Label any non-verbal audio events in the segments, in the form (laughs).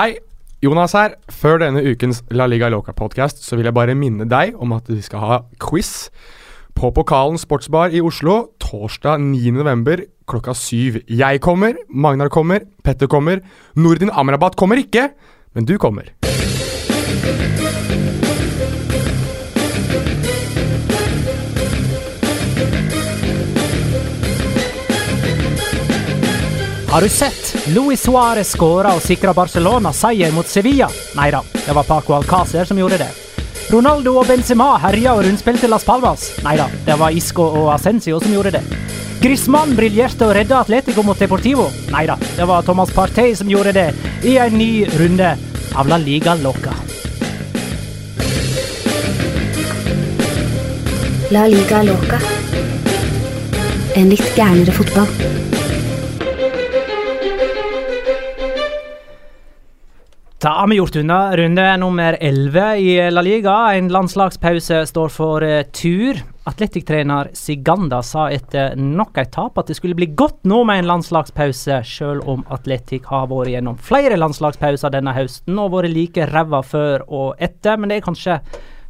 Hei, Jonas her. Før denne ukens La Liga Loca-podkast så vil jeg bare minne deg om at vi skal ha quiz på Pokalen sportsbar i Oslo torsdag 9.11. klokka syv. Jeg kommer, Magnar kommer, Petter kommer. Nordin Amrabat kommer ikke, men du kommer. Har du sett? Luis Suárez skåra og sikra Barcelona seier mot Sevilla. Nei da, det var Paco Alcácer som gjorde det. Ronaldo og Benzema herja og rundspilte Las Palmas. Nei da, det var Isco og Ascencio som gjorde det. Griezmann briljerte og redda Atletico mot Deportivo. Nei da, det var Thomas Partey som gjorde det, i en ny runde av La Liga Loca. La liga loca. En litt gærnere fotball. Da har vi gjort unna runde nummer 11 i La Liga. En landslagspause står for uh, tur. Atletic-trener Siganda sa etter nok et tap at det skulle bli godt nå med en landslagspause, selv om Atletic har vært gjennom flere landslagspauser denne høsten og vært like ræva før og etter. Men det er kanskje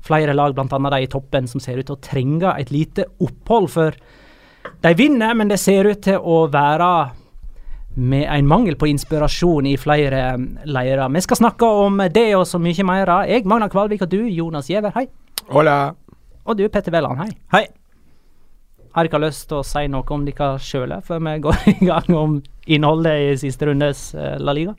flere lag, bl.a. de i toppen, som ser ut til å trenge et lite opphold. For de vinner, men det ser ut til å være med en mangel på inspirasjon i flere leirer. Vi skal snakke om det og så mye mer. Jeg, Magna Kvalvik, og du, Jonas Giæver, hei. Hola. Og du, Petter Velland, hei. Hei. Har dere lyst til å si noe om dere sjøl før vi går (laughs) i gang om innholdet i siste rundes uh, La Liga?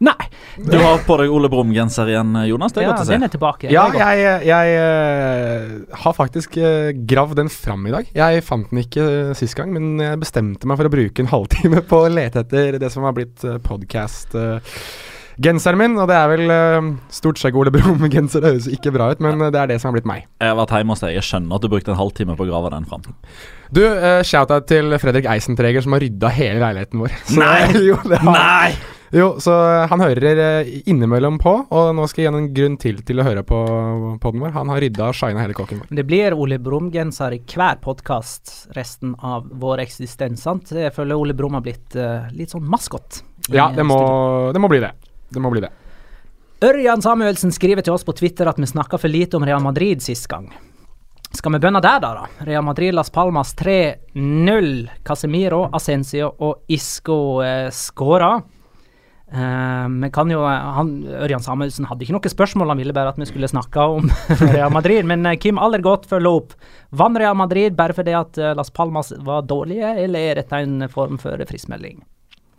Nei. Du har på deg Ole Brumm-genser igjen, Jonas. Det er ja, godt å se. Den er tilbake. Ja, er jeg, jeg eh, har faktisk uh, gravd den fram i dag. Jeg fant den ikke uh, sist gang, men jeg bestemte meg for å bruke en (laughs) halvtime på å lete etter det som har blitt podkast. Genseren min, og det er vel uh, stort skjegg Ole Brumm-genser. Det høres ikke bra ut, men uh, det er det som har blitt meg. Jeg har vært hjemme hos deg. Jeg skjønner at du brukte en halvtime på å grave den fram. Du, uh, shout-out til Fredrik Eisentreger som har rydda hele leiligheten vår. (laughs) Så- Nei! jo, det har, Nei! Jo, så uh, han hører uh, innimellom på, og nå skal jeg gi en grunn til til å høre på podden vår. Han har rydda og shina hele kåken vår. Det blir Ole Brumm-genser i hver podkast resten av vår eksistens. sant? Jeg føler Ole Brumm har blitt uh, litt sånn maskot. Ja, det eh, må, det må bli det. Det må bli det. Ørjan Samuelsen skriver til oss på Twitter at vi snakka for lite om Real Madrid sist gang. Skal vi bønne der, da? da? Real Madrid Las Palmas 3-0. Casemiro, Ascencio og Isco eh, skåra. Eh, vi kan jo, han, Ørjan Samuelsen hadde ikke noe spørsmål, han ville bare at vi skulle snakke om (laughs) Real Madrid. Men Kim Kim Allergodt følger opp. Vant Real Madrid bare fordi at eh, Las Palmas var dårlige, eller er dette en form for friskmelding?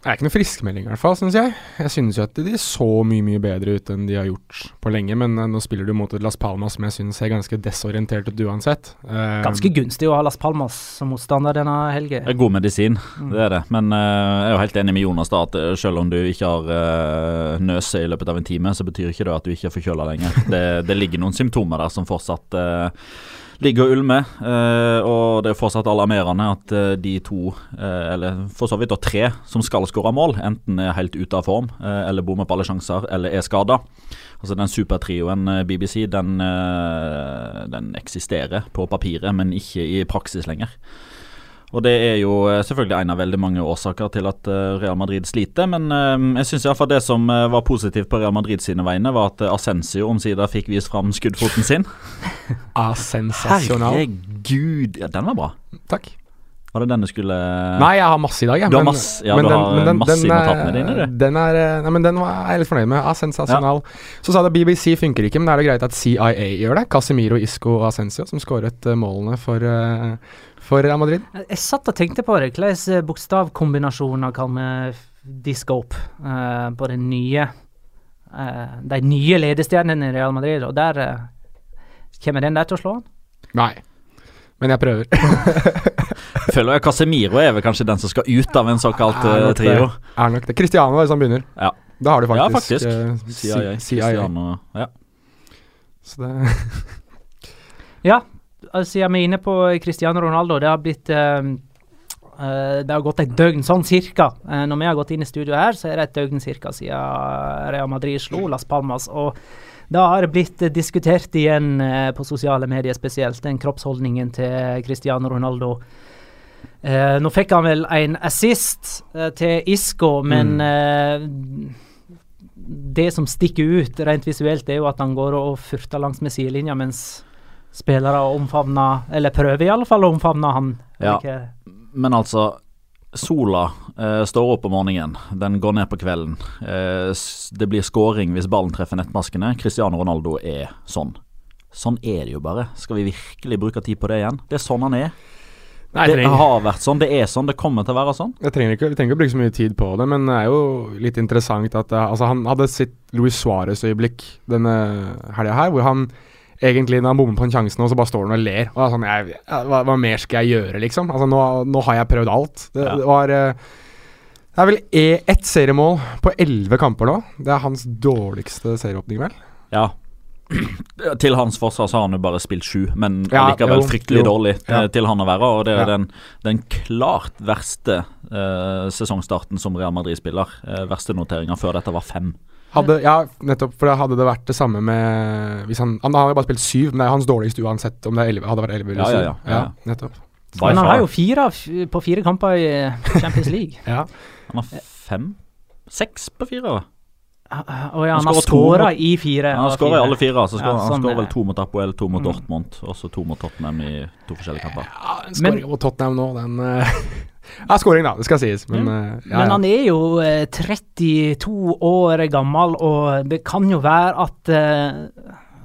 Det er ikke noe friskmelding, i hvert fall, syns jeg. Jeg synes jo at de så mye mye bedre ut enn de har gjort på lenge, men uh, nå spiller du mot et Las Palmas som jeg synes ser ganske desorientert ut uansett. Uh, Ganske gunstig å ha Las Palmas som motstander denne helgen. Det er god medisin, det er det. Men eh, jeg er jo helt enig med Jonas da at selv om du ikke har uh, nøse i løpet av en time, så betyr ikke det at du ikke er forkjøla lenger. Det, det ligger noen symptomer der som fortsatt ligger og ulmer. eh, og det er fortsatt alarmerende at eh, de to, eh, eller for så vidt da tre, som skal skåre mål, enten er helt ute av form, eh, eller bommer på alle sjanser, eller er skada. Altså Den supertrioen eh, BBC, den, den eksisterer på papiret, men ikke i praksis lenger. Og det er jo eh, selvfølgelig en av veldig mange årsaker til at eh, Real Madrid sliter. Men eh, jeg syns iallfall det som var positivt på Real Madrid sine vegne, var at Ascensio omsider fikk vist fram skuddfoten sin. (laughs) ah, sensasjonal. Herregud, ja, den var bra. Takk. Var det den du skulle Nei, jeg har masse i dag, jeg. Du har masse- ja, men du har masse i er- notatene dine, du. Den er, eh, nei, men den var jeg litt fornøyd med. Asensasjonal. Ja. Så sa det BBC funker ikke, men er det greit at CIA gjør det? Casemiro, Isco og Ascencio, som skåret eh, målene for, eh, for Real Madrid. Jeg satt og tenkte på det. Hvilke bokstavkombinasjoner kan vi diske opp uh, på den nye uh, de nye ledestjernene i Real Madrid? Og der uh, kommer den der til å slå an? Nei. Men jeg prøver. (laughs) (laughs) Føler jeg Casemiro er vel kanskje den som skal ut av en såkalt Er eh, nok det. Er nok det. Cristiano er det som begynner. Ja. Da har du Ja, faktisk, faktisk. eh, CIA. CIA. Cristiano, ja. Så det (laughs) Ja, altså, siden vi er inne på Cristiano Ronaldo, det har blitt um, Uh, det har gått et døgn, sånn cirka. Uh, når vi har gått inn i studio her, så er det et døgn cirka siden Real Madrid slo Las Palmas. Og da har det blitt diskutert igjen på sosiale medier spesielt, den kroppsholdningen til Cristiano Ronaldo. Eh, nå fikk han vel en assist eh, til Isco, men eh, det som stikker ut rent visuelt, er jo at han går og furter langs med sidelinja, mens spillere omfavner, eller prøver i alle fall å omfavne han. Ja. Men altså, sola eh, står opp om morgenen, den går ned på kvelden. Eh, det blir scoring hvis ballen treffer nettmaskene. Cristiano Ronaldo er sånn. Sånn er det jo bare. Skal vi virkelig bruke tid på det igjen? Det er sånn han er. Nei, Det har vært sånn, det er sånn, det kommer til å være sånn. jeg trenger ikke, vi trenger ikke å bruke så mye tid på det, men det er jo litt interessant at eh, altså, han hadde sitt Luis Suárez-øyeblikk denne helga her, hvor han egentlig når han bommer på en sjanse nå, så bare står han og ler. Og sånn, jeg, hva, hva mer skal jeg gjøre, liksom? Altså, nå, nå har jeg prøvd alt. Det, Ja. det var eh, Det er vel e ett seriemål på elleve kamper nå. Det er hans dårligste serieåpning, vel? Ja. (clears throat) Til hans forsvar så har han jo bare spilt sju, men Ja, likevel jo, fryktelig jo. dårlig eh, Ja. til han å være. Og det er Ja. den, den klart verste uh, sesongstarten som Real Madrid spiller. Uh, verste noteringa før dette var fem. Hadde, ja, nettopp. For da hadde det vært det samme med hvis Han, han har jo bare spilt syv, men det er hans dårligste uansett om det er 11, hadde vært elleve eller Ja, syv. ja, ja, ja. nettopp. Men han har jo fire på fire kamper i Champions League. (laughs) Ja. Han har fem? Seks på fire? Og ja, Han han har skårer skåra i fire. Han har skårer i alle fire. Så skår, Ja, han sånn skårer er vel to mot Apoel, to mot Mm. Dortmund, og så to mot Tottenham i to forskjellige kamper. Ja, en Men- skåring mot Tottenham nå, den uh, (laughs) Ja, skåring, da. Det skal sies, men mm. ja, Men han er jo eh, 32 år gammel, og det kan jo være at eh,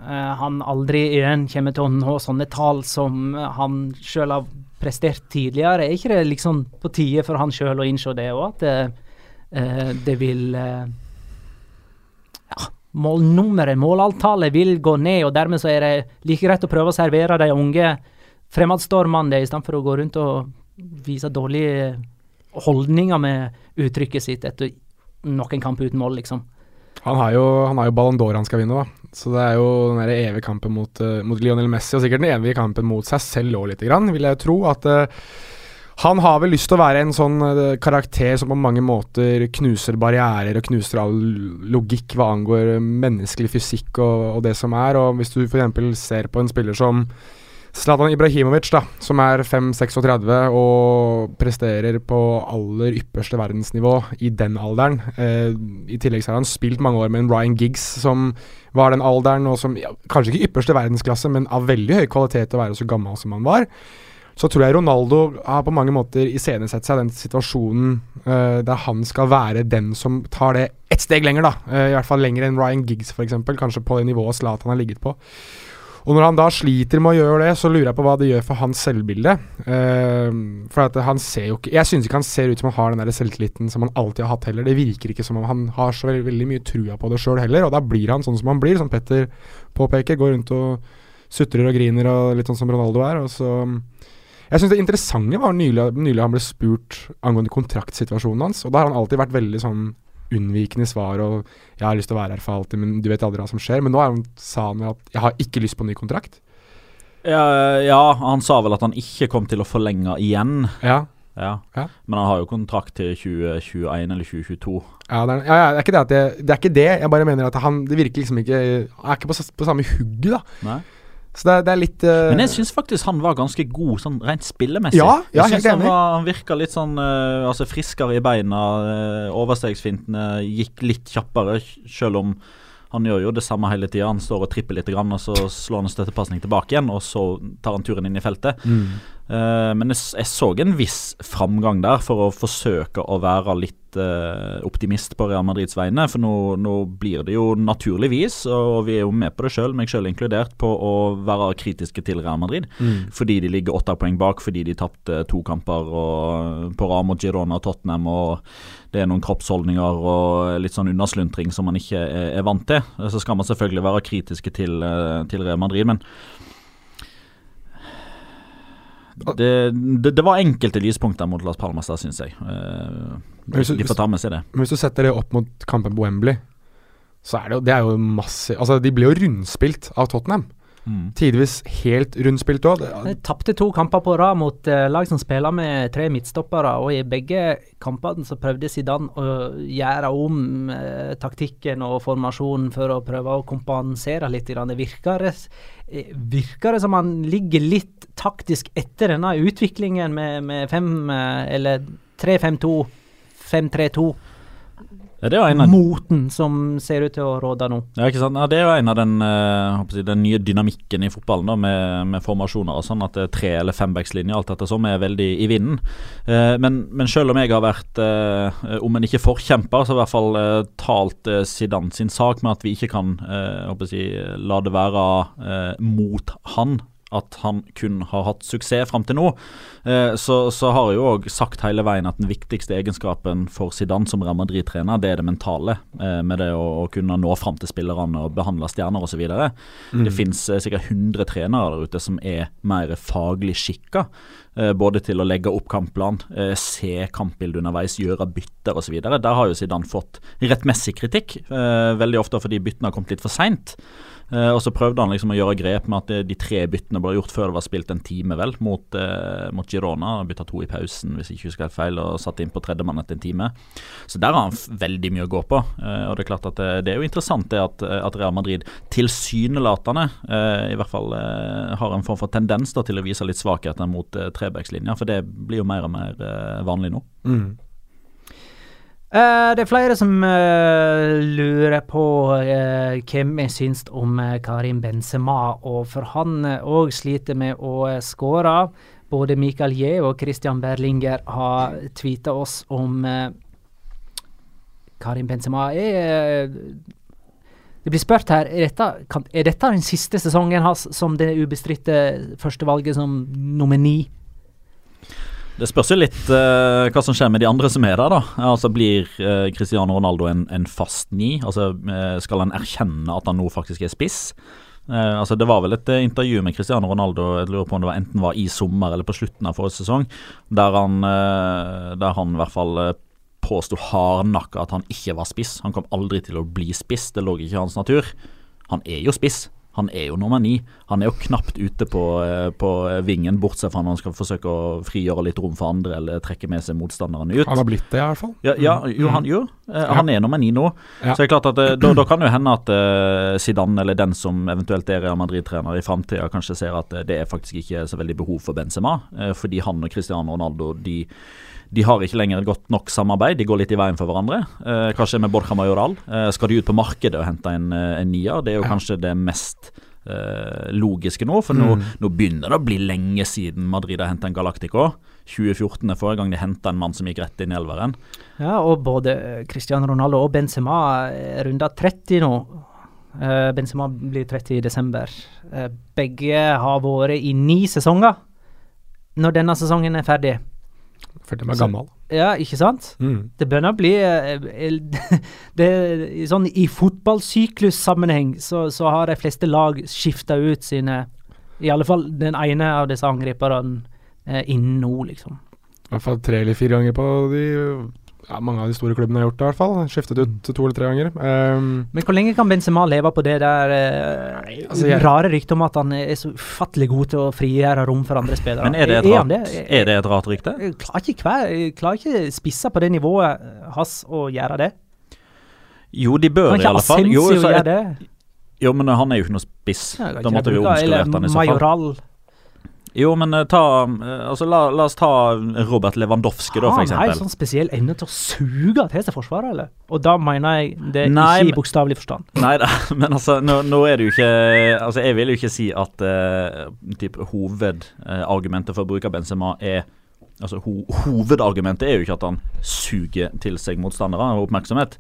eh, han aldri igjen kommer til å nå sånne tall som han sjøl har prestert tidligere. Er ikke det liksom på tide for han sjøl å innse det òg, at eh, eh, det vil eh, ja, Målnummeret, målantallet, vil gå ned, og dermed så er det like greit å prøve å servere de unge fremadstormene det, istedenfor å gå rundt og vise dårlige holdninger med uttrykket sitt etter noen kamp uten mål, liksom. Han har jo, jo Ballon d'Or han skal vinne, da. Så det er jo den der evige kampen mot, eh, mot Lionel Messi, og sikkert den evige kampen mot seg selv òg, lite grann, vil jeg jo tro. At eh, han har vel lyst til å være en sånn eh, karakter som på mange måter knuser barrierer og knuser all logikk hva angår menneskelig fysikk og, og det som er. Og hvis du f.eks. ser på en spiller som Zlatan Ibrahimovic, da, som er 5-36 og presterer på aller ypperste verdensnivå i den alderen. Eh, I tillegg så har han spilt mange år med en Ryan Giggs som var den alderen, og som ja, kanskje ikke ypperste verdensklasse, men av veldig høy kvalitet å være så gammel som han var. Så tror jeg Ronaldo har på mange måter iscenesatt seg den situasjonen uh, der han skal være den som tar det ett steg lenger, da. Uh, I hvert fall lenger enn Ryan Giggs, f.eks. Kanskje på det nivået Zlatan har ligget på. Og når han da sliter med å gjøre det, så lurer jeg på hva det gjør for hans selvbilde. Uh, for han ser jo ikke Jeg syns ikke han ser ut som han har den der selvtilliten som han alltid har hatt heller. Det virker ikke som om han har så veldig, veldig mye trua på det sjøl heller, og da blir han sånn som han blir, som Petter påpeker. Går rundt og sutrer og griner og litt sånn som Ronaldo er. Og så Jeg syns det interessante var nylig, nylig han ble spurt angående kontraktsituasjonen hans, og da har han alltid vært veldig sånn unnvikende svar og 'jeg har lyst til å være her for alltid', men du vet aldri hva som skjer. Men nå han, sa han at 'jeg har ikke lyst på en ny kontrakt'. Ja, ja, han sa vel at han ikke kom til å forlenge igjen. Ja, Ja. Ja. Men han har jo kontrakt til 2021 eller 2022. ja, det, er, ja, det er ikke det jeg, det er ikke det. Jeg bare mener at han Det virker liksom ikke Han er ikke på, på samme hugget, da. Nei. Så det, det er litt uh... Men jeg syns faktisk han var ganske god sånn rent spillemessig. Ja, ja, jeg synes han, var, han virka litt sånn uh, altså friskere i beina. Uh, overstegsfintene gikk litt kjappere, selv om han gjør jo det samme hele tida. Han står og tripper litt, grann, og så slår han en støttepasning tilbake igjen, og så tar han turen inn i feltet. mm. Eh, men jeg, jeg så en viss framgang der for å forsøke å være litt eh, optimist på Real Madrids vegne. For nå, nå blir det jo naturligvis, og vi er jo med på det sjøl, meg sjøl inkludert, på å være kritiske til Real Madrid. Mm. Fordi de ligger åtte poeng bak, fordi de tapte to kamper og, på rad mot Girona og Tottenham. og Det er noen kroppsholdninger og litt sånn unnasluntring som man ikke er, er vant til. Så skal man selvfølgelig være kritiske til, eh, til Real Madrid, men det, det, det var enkelte lyspunkter mot Las Palmas der, syns jeg. Eh, hvis du- de får ta med seg det. Men hvis du setter det opp mot kampen på Wembley, så er det jo, det er jo masse Altså, de ble jo rundspilt av Tottenham. Mm. Tidvis helt rundspilt òg. De tapte to kamper på rad mot uh, lag som spiller med tre midtstoppere, og i begge kampene så prøvde Zidane å gjøre om uh, taktikken og formasjonen for å prøve å kompensere litt. Det virker, eh, virker det som han ligger litt taktisk etter denne utviklingen med, med fem, uh, eller 3-5-2, 5-3-2. Ja, det en av Moten som ser ut til å råde nå. Ja, ikke sant? Ja, Det er jo en av den, eh, jeg, den nye dynamikken i fotballen, da, med, med formasjoner og sånn, at det er tre- eller fembackslinje, alt dette som er veldig i vinden. Eh, men, men selv om jeg har vært, eh, om en ikke forkjemper, så har jeg i hvert fall eh, talt eh, Zidane sin sak med at vi ikke kan eh, jeg, la det være eh, mot han at han kun har hatt suksess fram til nå. Eh, så, så har jeg jo òg sagt hele veien at den viktigste egenskapen for Zidane som Real Madrid-trener, det er det mentale. Eh, med det å, å kunne nå fram til spillerne og behandle stjerner osv. Mm. Det finnes eh, sikkert 100 trenere der ute som er mer faglig skikka. Både til å legge opp kampplan, se kampbildet underveis, gjøre bytter osv. Der har jo Zidane fått rettmessig kritikk, veldig ofte fordi byttene har kommet litt for seint. Eh, og så prøvde han liksom å gjøre grep med at de, de tre byttene ble gjort før det var spilt en time, vel, mot, eh, mot Girona. Bytta to i pausen, hvis jeg ikke husker helt feil, og satte inn på tredjemann etter en time. Så der har han veldig mye å gå på. Eh, og Det er klart at det, det er jo interessant det at, at Real Madrid tilsynelatende eh, i hvert fall eh, har en form for tendens da, til å vise litt svakheter mot eh, trebackslinja, for det blir jo mer og mer eh, vanlig nå. Mm. Eh, det er flere som uh, lurer på uh, hvem jeg syns om Karim Benzema, og for han òg sliter med å skåre. Både Mikael Je og Christian Berlinger har tweeta oss om Karim Benzema. Er, det blir spurt her er dette, kan, er dette den siste sesongen hans som det ubestridte førstevalget som nummer ni? Det spørs jo litt uh, hva som skjer med de andre som er der, da. Altså Blir uh, Cristiano Ronaldo en, en fast ni? Altså uh, Skal han erkjenne at han nå faktisk er spiss? Altså Det var vel et intervju med Cristiano Ronaldo jeg lurer på om det var enten var i sommer eller på slutten av forrige sesong, der han, der han i hvert fall påsto hardnakka at han ikke var spiss. Han kom aldri til å bli spiss, det lå ikke i hans natur. Han er jo spiss. Han er jo nummer ni. Han er jo knapt ute på, eh, på vingen, bortsett fra når han skal forsøke å frigjøre litt rom for andre eller trekke med seg motstanderen ut. Han har blitt det, i hvert fall. Ja, ja jo, han, jo. Eh, han er nummer ni nå. Så det er klart at eh, da, da kan det hende at Zidane, eller den som eventuelt er Real Madrid-trener i framtida, kanskje ser at det er faktisk ikke så veldig behov for Benzema. fordi han og Cristiano Ronaldo de, de har ikke lenger et godt nok samarbeid. De går litt i veien for hverandre. Eh, hva skjer med Borja Majoral? Eh, skal de ut på markedet og hente en, eh, en nier? Det er jo Ja. kanskje det mest eh, logiske nå. For nå, Mm. nå begynner det å bli lenge siden Madrid har henta en Galactico. 2014 er forrige gang de henta en mann som gikk rett inn i elveren. Ja, og både Cristian Cristiano Ronaldo og Benzema er runda 30 nå. Benzema blir 30 i desember. Begge har vært i ni sesonger når denne sesongen er ferdig. For meg er gammel. Ja, ikke sant? Mm. Det begynner å bli eh, (laughs) det, sånn I fotballsyklussammenheng så, så har de fleste lag skifta ut sine I alle fall den ene av disse angriperne eh, innen nå, liksom. I hvert fall tre eller fire ganger på de ja, Mange av de store klubbene har gjort det, i hvert fall. Skiftet ut to eller tre ganger. Um, Men hvor lenge kan Benzema leve på det der uh, altså, jeg- rare ryktet om at han er så ufattelig god til å frigjøre rom for andre spillere? Men er det et er, rart, er det et rart rykte? Jeg klarer ikke, hver, klarer ikke spisse på det nivået hans å gjøre det. Jo, de bør i alle fall. Jo, så det? jo, men han er jo ikke noe spiss. Ja, da måtte vi omskolert han i så fall. Majoral. Jo, men eh, ta eh, Altså, la, la oss ta Robert Lewandowski, da, for Han har en sånn spesiell evne til å suge til seg forsvaret, eller? Og da mener jeg det Nei, ikke i bokstavelig forstand. Nei da, (laughs) men altså, nå, nå er det jo ikke Altså, jeg vil jo ikke si at uh, typ, hovedargumentet for å bruke Benzema er Altså, ho Hovedargumentet er jo ikke at han suger til seg motstandere og oppmerksomhet.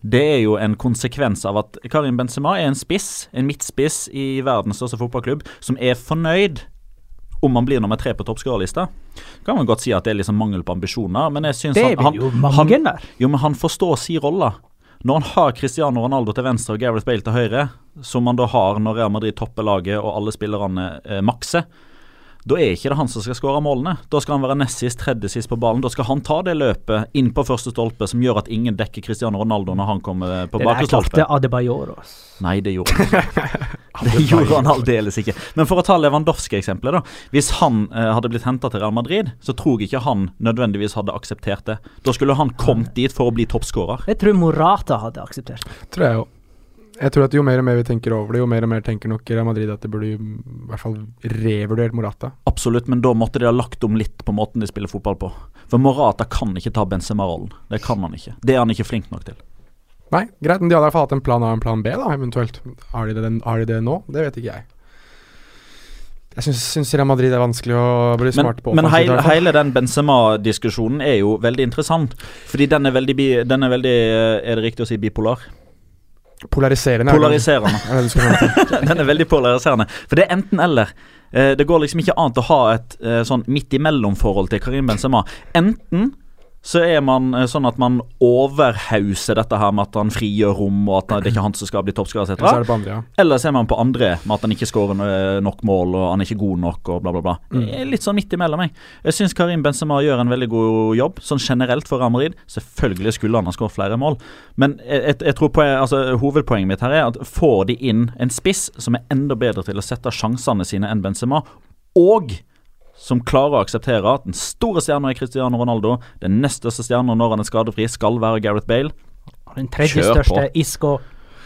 Det er jo en konsekvens av at Karim Benzema er en spiss, en midtspiss i verdens største fotballklubb, som er fornøyd om han blir nummer tre på toppskårerlista. Kan man godt si at det er liksom mangel på ambisjoner, men jeg syns Det han, han, jo mange han, jo, men han forstår si rolle. Når han har Cristiano Ronaldo til venstre og Gareth Bale til høyre, som han da har når Real Madrid topper laget og alle spillerne eh, makser, da er ikke det han som skal skåre målene. Da skal han være nest sist, tredje sist på ballen. Da skal han ta det løpet inn på første stolpe som gjør at ingen dekker Cristiano Ronaldo når han kommer på Det der bakre klarte stolpe. Adebayor. oss. Nei, det gjorde han ikke. (laughs) Det gjorde han aldeles ikke. Men for å ta Lewandowski-eksempelet, da. Hvis han eh, hadde blitt henta til Real Madrid, så tror jeg ikke han nødvendigvis hadde akseptert det. Da skulle han kommet dit for å bli toppskårer. Jeg tror Morata hadde akseptert. Tror jeg jo. Jeg tror at Jo mer og mer vi tenker over det, jo mer og mer tenker nok Real Madrid at det burde i hvert fall revurdert Morata. Absolutt, men da måtte de ha lagt om litt på måten de spiller fotball på. For Morata kan ikke ta Benzema-rollen. Det kan han ikke. Det er han ikke flink nok til. Nei, greit, men de hadde i hvert fall hatt en plan A og en plan B, da, eventuelt. Har de det, har de det nå? Det vet ikke jeg. Jeg syns, syns Real Madrid er vanskelig å bli Men, smart på. men heil, hele, den Benzema-diskusjonen er jo veldig interessant. Fordi den er veldig, den er veldig eh, Er det riktig å si bipolar? Polariserende. er Polariserende. (laughs) er. (laughs) Den er veldig polariserende. For det er enten-eller. Eh, det går liksom ikke an å ha et eh, sånn midt imellom-forhold til Karim Benzema. Enten så er man eh, sånn at man overhauser dette her med at han frigjør rom, og at det er ikke han som skal bli toppskårer, Eller så er etc. ja. Eller så er man på andre med at han ikke skårer eh, nok mål, og han er ikke god nok, og bla, bla, bla. Mm. Litt sånn midt imellom, jeg. Jeg syns Karim Benzema gjør en veldig god jobb, sånn generelt for Amarid. Selvfølgelig skulle han ha skåret flere mål, men jeg, jeg tror på, altså, hovedpoenget mitt her er at får de inn en spiss som er enda bedre til å sette sjansene sine enn Benzema, og som klarer å akseptere at den store stjerna er Cristiano Ronaldo, den nest største stjerna når han er skadefri, skal være Gareth Bale. Den tredje Kjør på. største Isco.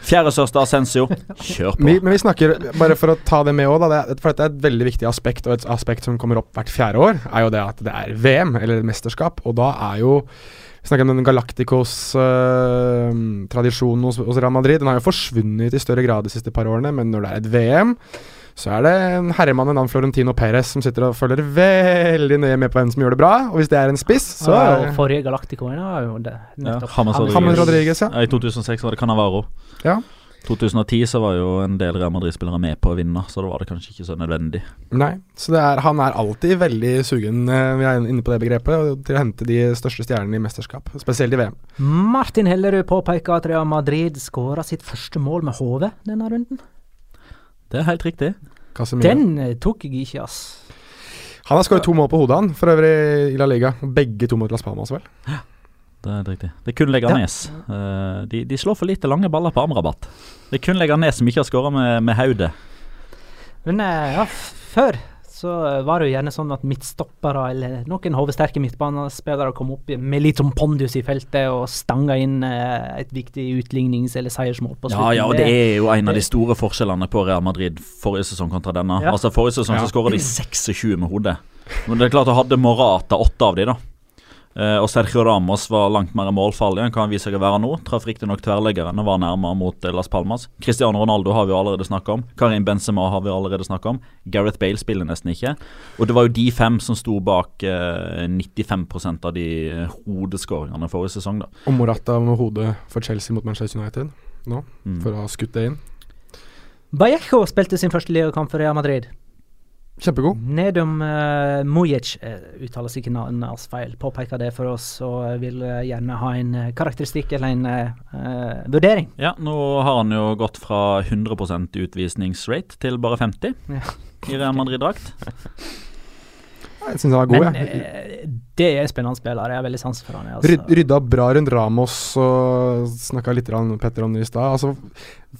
Fjerde største Ascencio. Kjør på. Vi, men vi snakker, bare for å ta det med òg, for dette er et veldig viktig aspekt, og et aspekt som kommer opp hvert fjerde år, er jo det at det er VM, eller et mesterskap, og da er jo vi snakker om den Galacticos øh, hos, hos Real Madrid. Den har jo forsvunnet i større grad de siste par årene, men når det er et VM, så er det en herremann ved navn Florentino Perez som sitter og følger veldig nøye med på hvem som gjør det bra. Og hvis det er en spiss, så ja, forrige Galacticoen var jo det. nettopp. James Rodriguez. James Rodriguez, ja. Ja, I 2006 var det Canavaro. Ja. 2010 så var jo en del Real Madrid-spillere med på å vinne, så da var det kanskje ikke så nødvendig. Nei, så det er, han er alltid veldig sugen, eh, vi er inne på det begrepet, til å hente de største stjernene i mesterskap, spesielt i VM. Martin Hellerud påpeker at Real Madrid skåra sitt første mål med HV denne runden. Det er helt riktig. Casemiro. Den eh, tok jeg ikke, ass. Han har skåret to mål på hodet, han, for øvrig i La Liga. Begge to mot Las Palmas, vel. Ja, Det er riktig. Det er kun Leganes. Eh, de, de slår for lite lange baller på Amrabat. Det er kun Leganes som ikke har skåra med, med hodet. Men uh, ja, før så eh, var det jo gjerne sånn at midtstoppere eller noen hovedsterke midtbanespillere kom opp med litt sånn pondus i feltet og stanga inn eh, et viktig utlignings- eller seiersmål på slutten. ja, og det er jo en av de store forskjellene på Real Madrid forrige sesong kontra denne. Ja. Altså Forrige sesong Ja. så skåra de 26 med hodet. Men det er klart, hadde Morata åtte av de, da. Eh, og Sergio Ramos var langt mer målfarlig enn hva han viser seg å være nå. Traff riktignok tverrleggeren og var nærmere mot eh, Las Palmas. Cristiano Ronaldo har vi jo allerede snakka om. Karim Benzema har vi allerede snakka om. Gareth Bale spiller nesten ikke. Og det var jo de fem som sto bak eh, 95% av de eh, hodeskåringene forrige sesong, da. Og Morata med hodet for Chelsea mot Manchester United nå, Mm. for å ha skutt det inn. Vallejo spilte sin første ligakamp for Real Madrid. Kjempegod. Nedum uh, Mujic uh, uttaler sikkert navnet feil, påpeker det for oss og vil uh, gjerne ha en karakteristikk eller en eh, vurdering. Ja, nå har han jo gått fra 100% utvisningsrate til bare 50 Ja. i Real Madrid-drakt. (laughs) Jeg syns han er god, Men jeg. eh, det er spennende spiller. Jeg har veldig sans for han. Altså. Ryd, rydda bra rundt Ramos og snakka litt om Petter om det i stad. Altså,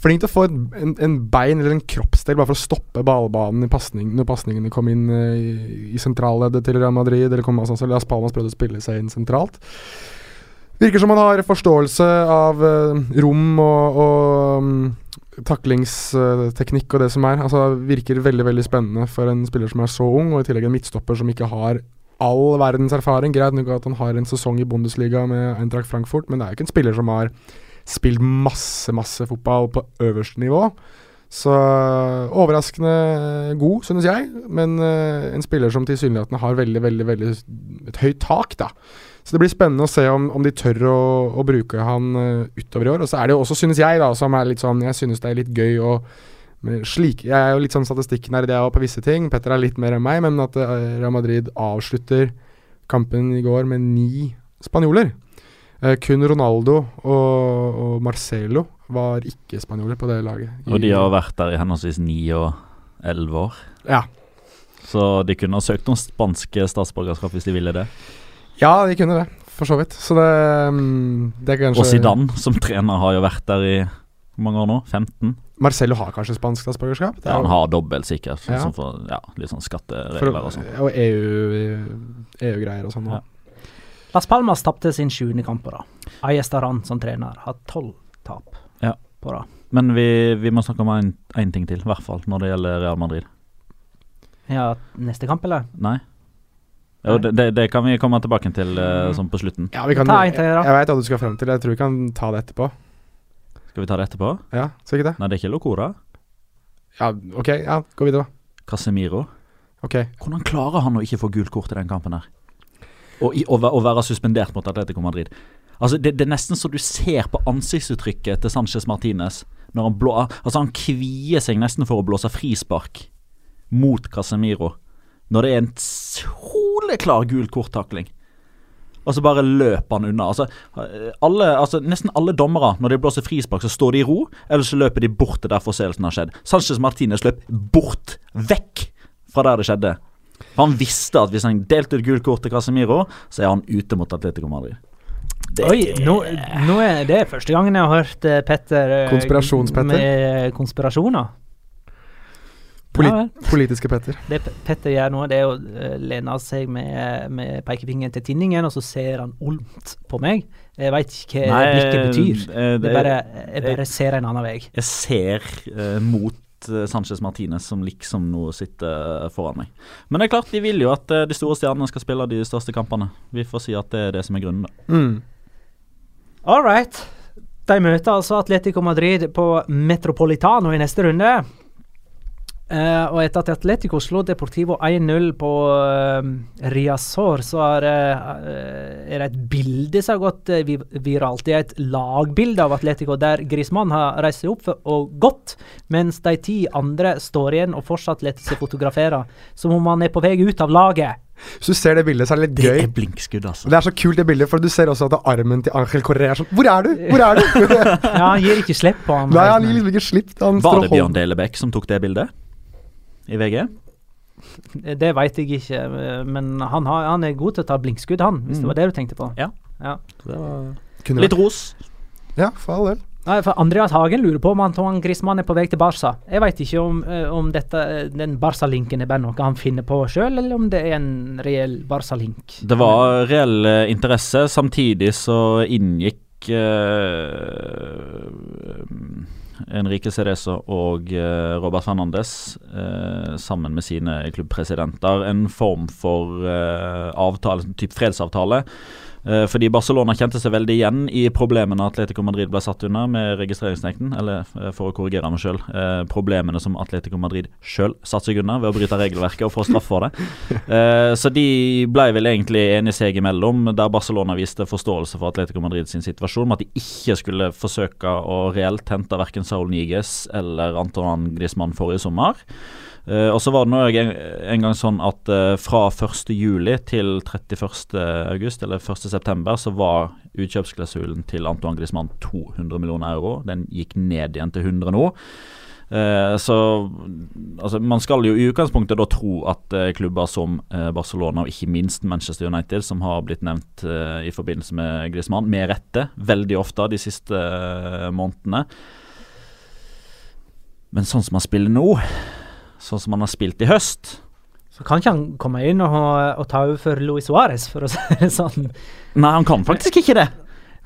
flink til å få en, en bein eller en kroppsdel bare for å stoppe ballbanen i pasning, når pasningene kom inn eh, i, i sentralleddet til Real Madrid. Eller kom altså, Las Palmas prøvde å spille seg inn sentralt. Virker som han har forståelse av eh, rom og, og mm, taklingsteknikk og det som er. Altså Virker veldig veldig spennende for en spiller som er så ung, og i tillegg en midtstopper som ikke har all verdens erfaring. Greit nok at han har en sesong i Bundesliga med Eintracht Frankfurt, men det er jo ikke en spiller som har spilt masse, masse fotball på øverste nivå. Så overraskende god, synes jeg, men uh, en spiller som tilsynelatende har veldig, veldig, veldig et høyt tak, da. Så det blir spennende å se om, om de tør å, å bruke han uh, utover i år. Og så er det jo også, synes jeg, da, som er litt sånn Jeg synes det er litt gøy å slik, Jeg er jo litt sånn statistikknerd jeg òg, på visse ting. Petter er litt mer enn meg, men at uh, Real Madrid avslutter kampen i går med ni spanjoler. Uh, kun Ronaldo og, og Marcelo var ikke spanjoler på det laget. Og de har vært der i henholdsvis 9 og 11 år. Ja. Så de kunne ha søkt om spanske statsborgerskap hvis de ville det. Ja, de kunne det, for så vidt. Så det, mm, det kanskje Og Zidane som trener har jo vært der i Hvor mange år nå? 15? Marcello har kanskje spansk statsborgerskap? Er Ja, han har dobbelt, sikkert. Ja. Sånn for, ja, litt sånn for, skatteregler og sånn. og EU EU-greier og sånn. Ja. Las Palmas tapte sin sjuende kamp på rad. Ayestaran som trener har tolv tap Ja. på rad. Men vi, vi må snakke om én ting til, i hvert fall når det gjelder Real Madrid. Ja, neste kamp, eller? Nei? Jo, det, det, kan vi komme tilbake til uh, sånn på slutten. Ja, vi kan, Ta en til, jeg da. jeg veit hva du skal frem til. Jeg tror vi kan ta det etterpå. Skal vi ta det etterpå? Ja, Skal ikke det? Nei, det er ikke Locora. Ja, OK. Ja, gå videre, da. Casemiro. Ok. Hvordan klarer han å ikke få gult kort i den kampen her? Og, i, være suspendert mot Atletico Madrid. Altså, det, det er nesten så du ser på ansiktsuttrykket til Sanchez Martinez når han blå, Altså, han kvier seg nesten for å blåse frispark mot Casemiro når det er en soleklar gul korttakling. Og så bare løper han unna. Altså, alle, altså, nesten alle dommere, når de blåser frispark, så står de i ro, eller så løper de bort til der forseelsen har skjedd. Sanchez Martinez løp bort, vekk fra der det skjedde. For han visste at hvis han delte ut gult kort til Casemiro, så er han ute mot Atletico Madrid. Det- Oi, nå, nå er det første gangen jeg har hørt eh, Petter eh, Konspirasjons-Petter. Med konspirasjoner. Polit Ja politiske Petter. Det Petter gjør nå, det er å eh, lene seg med, med pekefingeren til tinningen, og så ser han olmt på meg. Jeg veit ikke hva Nei, blikket betyr. eh, Det det- bare, jeg bare ser en annen vei. Jeg ser uh, mot Sanchez Martinez som liksom nå sitter foran meg. Men det er klart, de vil jo at de store stjernene skal spille de største kampene. Vi får si at det er det som er grunnen, da. Mm. All right. De møter altså Atletico Madrid på Metropolitano i neste runde. Eh, og etter at Atletico slo Deportivo 1-0 på uh, Riazor, så er, uh, er det et bilde som har gått vi- viralt. Det er et lagbilde av Atletico der Griezmann har reist seg opp for, og gått, mens de ti andre står igjen og fortsatt lar seg fotografere, som om han er på vei ut av laget. Hvis du ser det bildet, så er det litt Det gøy. er blinkskudd, altså. Det er så kult, det bildet, for du ser også at armen til Angel Correa er sånn Hvor er du? Hvor er du? (laughs) Ja, han gir ikke slipp på han. Nei, han gir liksom ikke slipp. Han Var det Bjørn Delebekk som tok det bildet? I VG? Det veit jeg ikke, eh, men han, har, han er god til å ta blinkskudd, han, hvis det var det du tenkte på. Ja. Ja. Kunne Litt ros. Ja, for all del. Nei, for Andreas Hagen lurer på om Antoine Griezmann er på vei til Barca. Jeg veit ikke om, eh, om dette, eh, den Barca-linken er bare noe han finner på sjøl, eller om det er en reell Barca-link. Det var reell eh, interesse. Samtidig så inngikk eh, Enrique Cerezo og eh, Robert Fernandes eh, sammen med sine klubbpresidenter en form for eh, avtale, en type fredsavtale. Eh, fordi Barcelona kjente seg veldig igjen i problemene Atletico Madrid ble satt under med registreringsnekten. Eller eh, for å korrigere meg sjøl, eh, problemene som Atletico Madrid sjøl satte seg under ved å bryte regelverket og få straff for det. (laughs) Eh, så de ble vel egentlig enige seg imellom, der Barcelona viste forståelse for Atletico Madrid sin situasjon, med at de ikke skulle forsøke å reelt hente verken Saul Niges eller Antoine Griezmann forrige sommer. Eh, og så var det nå en, en gang sånn at uh, fra 1. juli til 31. august, eller 1. september, så var utkjøpsklausulen til Antoine Griezmann 200 millioner euro. Den gikk ned igjen til 100 nå. Eh, så altså, man skal jo i utgangspunktet da tro at klubber som Barcelona og ikke minst Manchester United, som har blitt nevnt i forbindelse med Griezmann, med rette veldig ofte de siste månedene Men sånn som han spiller nå, sånn som han har spilt i høst Så kan ikke han komme inn og, og ta over for Luis Suárez, for å si det sånn. Nei, han kan faktisk ikke det.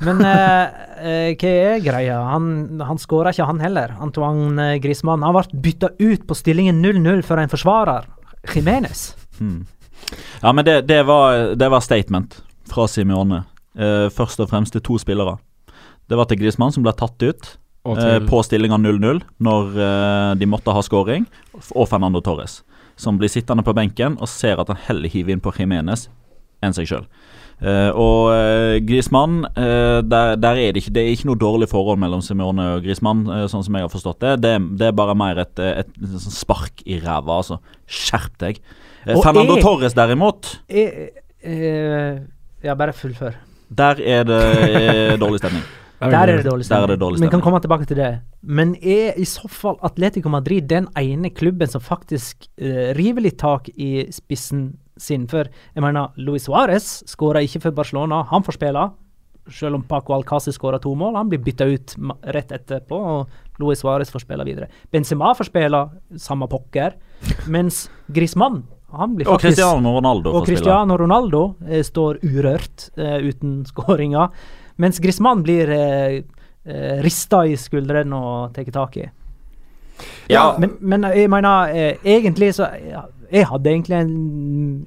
Men eh, eh, hva er greia? Han, han skåra ikke, han heller. Antoine Griezmann. Han ble bytta ut på stillingen 0-0 for en forsvarer. Jimenez. Hmm. Ja, men det, det, var, det var statement fra Simione. Eh, først og fremst til to spillere. Det var til Griezmann, som ble tatt ut eh, på stillinga 0-0 når eh, de måtte ha scoring, og Fernando Torres, som blir sittende på benken og ser at han heller hiver inn på Jimenez enn seg sjøl. Eh, og uh, Griezmann, eh, der, der er det ikke Det er ikke noe dårlig forhold mellom Simone og Griezmann, eh, sånn som jeg har forstått det. Det, det er bare mer et, et, et, sånn spark i ræva, altså. Skjerp deg. Eh, Fernando jeg- Torres, derimot, jeg, eh, ja, bare fullfør. der er det eh, dårlig stemning. (laughs) Der er det dårlig Der er stemning. det dårlig Vi kan komme tilbake til det. Men er i så fall Atletico Madrid den ene klubben som faktisk uh, river litt tak i spissen sin? For jeg mener, Luis Suárez skåra ikke for Barcelona. Han får spille. selv om Paco Alcázar skåra to mål. Han blir bytta ut rett etterpå, og Luis Suárez får spille videre. Benzema får spille samme pokker, mens Griezmann han blir Og Cristiano Ronaldo og får spille. Cristiano Ronaldo eh, står urørt eh, uten (laughs) skåringer, mens Griezmann blir eh, eh, rista i skuldrene og tatt tak i. Ja, Men, men jeg mener, eh, egentlig så ja, Jeg hadde egentlig en,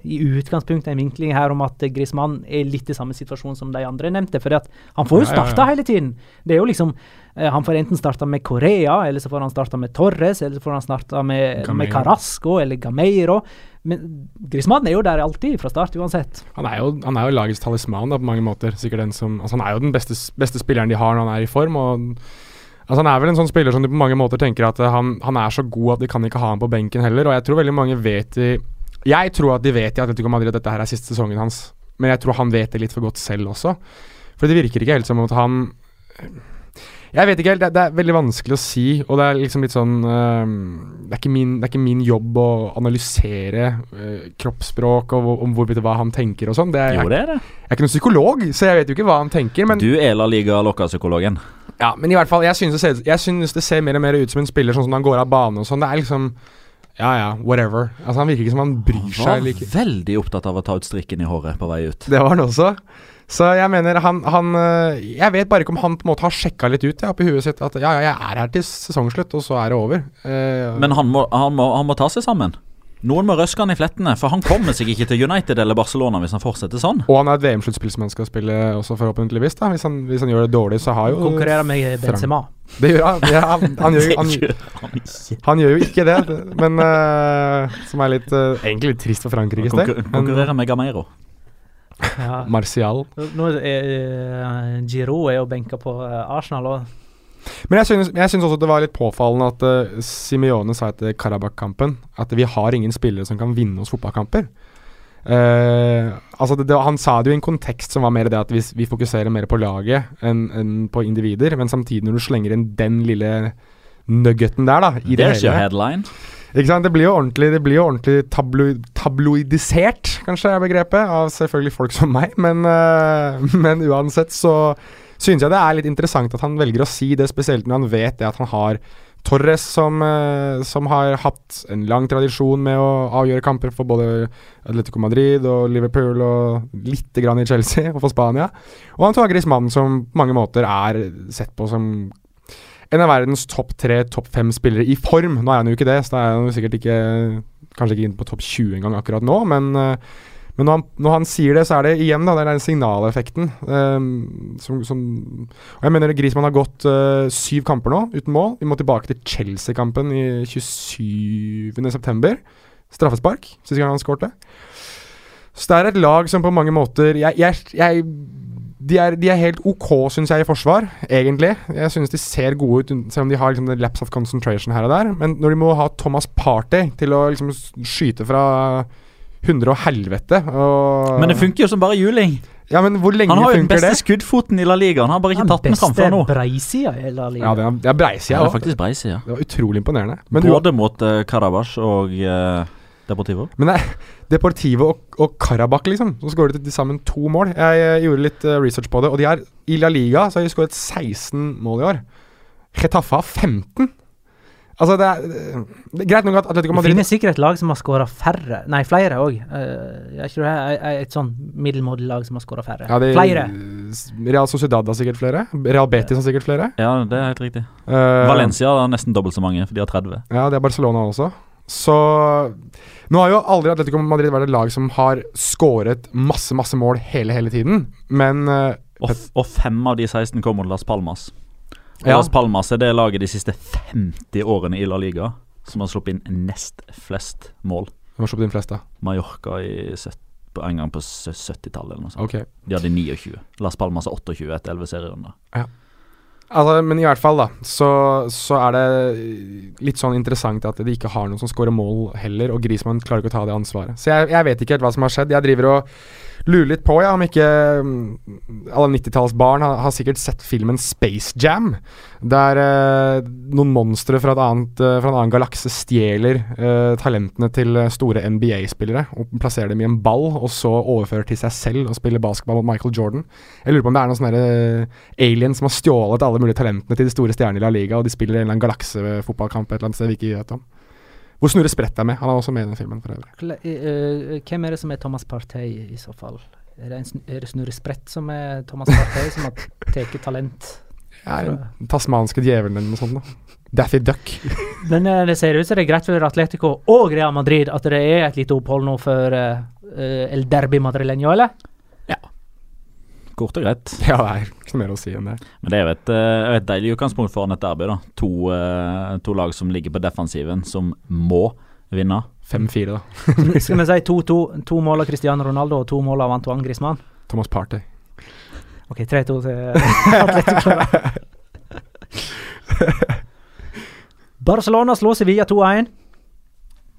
i utgangspunktet en vinkling her om at Griezmann er litt i samme situasjon som de andre nevnte. For han får jo Ja, ja, ja. starta hele tiden. Det er jo liksom eh, Han får enten starta med Korea, eller så får han starta med Torres, eller så får han starta med, med Carasco eller Gameiro. Men Griezmann er jo der alltid, fra start uansett. Han er, jo, han er jo lagets talisman da, på mange måter. Sikkert den som, altså han er jo den beste, beste spilleren de har når han er i form. Og, altså han er vel en sånn spiller som du på mange måter tenker at eh, han, han er så god at de kan ikke ha ham på benken heller. Og jeg tror veldig mange vet i Jeg tror at de vet i Atletico Madrid at dette her er siste sesongen hans. Men jeg tror han vet det litt for godt selv også. For det virker ikke helt som at han jeg vet ikke helt, det, det er veldig vanskelig å si, og det er liksom litt sånn uh, det, er ikke min, det er ikke min jobb å analysere uh, kroppsspråk og og om hvorvidt hva han tenker og sånn. Jo, det er det. jeg er ikke noen psykolog, så jeg vet jo ikke hva han tenker. Men, Du er La Liga Loca-psykologen. Ja, men i hvert fall, jeg synes, ser, jeg synes det ser mer og mer ut som en spiller sånn som han går av bane og sånn. Det er liksom Ja ja, whatever. Altså Han virker ikke som han bryr Han var ikke. veldig opptatt av å ta ut strikken i håret på vei ut. Det var han også. Så jeg mener, han, han øh, Jeg vet bare ikke om han på en måte har sjekka litt ut ja, oppi huet sitt at ja, ja, jeg er her til sesongslutt, og så er det over. Eh, Men han må, han, må, han må ta seg sammen. Noen må røske han i flettene, for han kommer seg ikke til United eller Barcelona hvis han fortsetter sånn. Og han er et VM-sluttspill som han skal spille også, forhåpentligvis. da Hvis han, hvis han gjør det dårlig, så har jo Konkurrerer med Benzema. Det gjør han. Ja, han, han, gjør, han, han gjør jo ikke det, men uh, Som er litt uh, egentlig litt trist for Frankrikes del. Konkur konkurrerer med Gameiro. Ja. Martial. Nå er uh, Giro er jo benka på Arsenal, og Men jeg synes, jeg synes også det var litt påfallende at uh, Simione sa etter Karabakh-kampen at vi har ingen spillere som kan vinne oss fotballkamper. Uh, altså det, det, han sa det jo i en kontekst som var mer det at vi, vi fokuserer mer på laget enn en på individer, men samtidig når du slenger inn den lille nuggeten der, da, i det There's your headline. Ikke sant? Det blir jo ordentlig, det blir jo ordentlig tablo tabloidisert, kanskje er begrepet, av selvfølgelig folk som meg. Men, uh, (laughs) men uansett så syns jeg det er litt interessant at han velger å si det, spesielt når han vet det at han har Torres som, øh, som har hatt en lang tradisjon med å avgjøre kamper for både Atletico Madrid og Liverpool og lite grann i Chelsea og for Spania. Og han tar Griezmann som på mange måter er sett på som en av verdens topp tre, topp fem spillere i form. Nå er han jo ikke det, så da er han sikkert ikke Kanskje ikke inn på topp 20 engang akkurat nå, men, eh, men når, han, når han sier det, så er det igjen da, det er den signaleffekten. Um, som, som jeg mener Griezmann har gått uh, syv kamper nå uten mål. Vi må tilbake til Chelsea-kampen i 27.9. Straffespark, siste gang han skårte. Så det er et lag som på mange måter Jeg, jeg, jeg de er, de er helt ok, syns jeg, i forsvar, egentlig. Jeg syns de ser gode ut, selv om de har liksom, the lapse of concentration her og der. Men når de må ha Thomas Party til å liksom, skyte fra hundre og helvete og Men det funker jo som bare juling. Ja, men hvor lenge Han har jo den beste det? skuddfoten i La Liga. Han har bare ikke tatt den fram før nå. breisida i La Liga. Ja, det er, det er breisida Ja, det er faktisk breisida. Det var utrolig imponerende. Men, du, Både mot uh, og uh, Deportivo. men det er Deportivo og, og Karabakh, liksom, som skåret til sammen to mål. Jeg, jeg gjorde litt uh, research på det, og de er i La Liga så har de skåret 16 mål i år. Chetaffa har 15. Altså, det er, det er greit nok at Atletico Madrid Det finnes sikkert et lag som har skåra færre, nei, flere òg. Jeg tror det et, et sånn middelmådig lag som har skåra færre? ja, det, flere. Real Sociedad har sikkert flere. Real Betis har sikkert flere. Ja, det er helt riktig. Uh, Valencia har nesten dobbelt så mange, for de har 30. Ja, det er Barcelona også. Så Nå har jo aldri Atletico Madrid vært et lag som har skåret masse, masse mål hele, hele tiden, men uh, Og, f- og fem av de 16 kom mot Las Palmas. Ja. Las Palmas er det laget de siste 50 årene i La Liga som har sluppet inn nest flest mål. Hvem har sluppet inn flest, da? Mallorca i 70 på en gang på 70-tallet eller noe sånt. Ok. De hadde 29. Las Palmas har 28 etter 11 serierunder. Altså, men i hvert fall, da, så, så er det litt sånn interessant at de ikke har noen som scorer mål heller, og Grismann klarer ikke å ta det ansvaret. Så jeg, jeg vet ikke helt hva som har skjedd. Jeg driver og lurer litt på, ja, om ikke mm, alle 90-tallsbarn har, har sikkert sett filmen Space Jam, der eh, noen monstre fra, eh, fra en annen galakse stjeler eh, talentene til eh, store NBA-spillere og plasserer dem i en ball, og så overfører til seg selv og spiller basketball mot Michael Jordan. Jeg lurer på om det er noen sånne eh, aliens som har stjålet alle mulige talentene til de store stjernene i La Liga, og de spiller en eller annen galaksefotballkamp et eller annet sted vi ikke vet om. Hvor Snorre Sprett er med. Han er også med i den filmen, for øvrig. Hvem er det som er Thomas Partey i så fall? Er det, en, er det Snurre Sprett som er Thomas Partey, som har tatt talent? Ja, den tasmanske djevelen eller noe sånt. da. Daffy Duck. (laughs) Men uh, det ser ut som det er greit for Atletico og Real Madrid at det er et lite opphold nå for eh, eh, El Derby Madrileño, eller? Ja. Kort og greit. Ja, det er ikke mer å si enn det. Men det er jo et, uh, et deilig utgangspunkt foran et derby. da To, to lag som ligger på defensiven, som må vinne. 5-4, da. Skal vi (laughs) si 2-2? To mål av Cristiano Ronaldo og to mål av Antoine Griezmann? Thomas Partey. OK, 3-2 til (laughs) Atletico. (laughs) Barcelona slår Sevilla 2-1.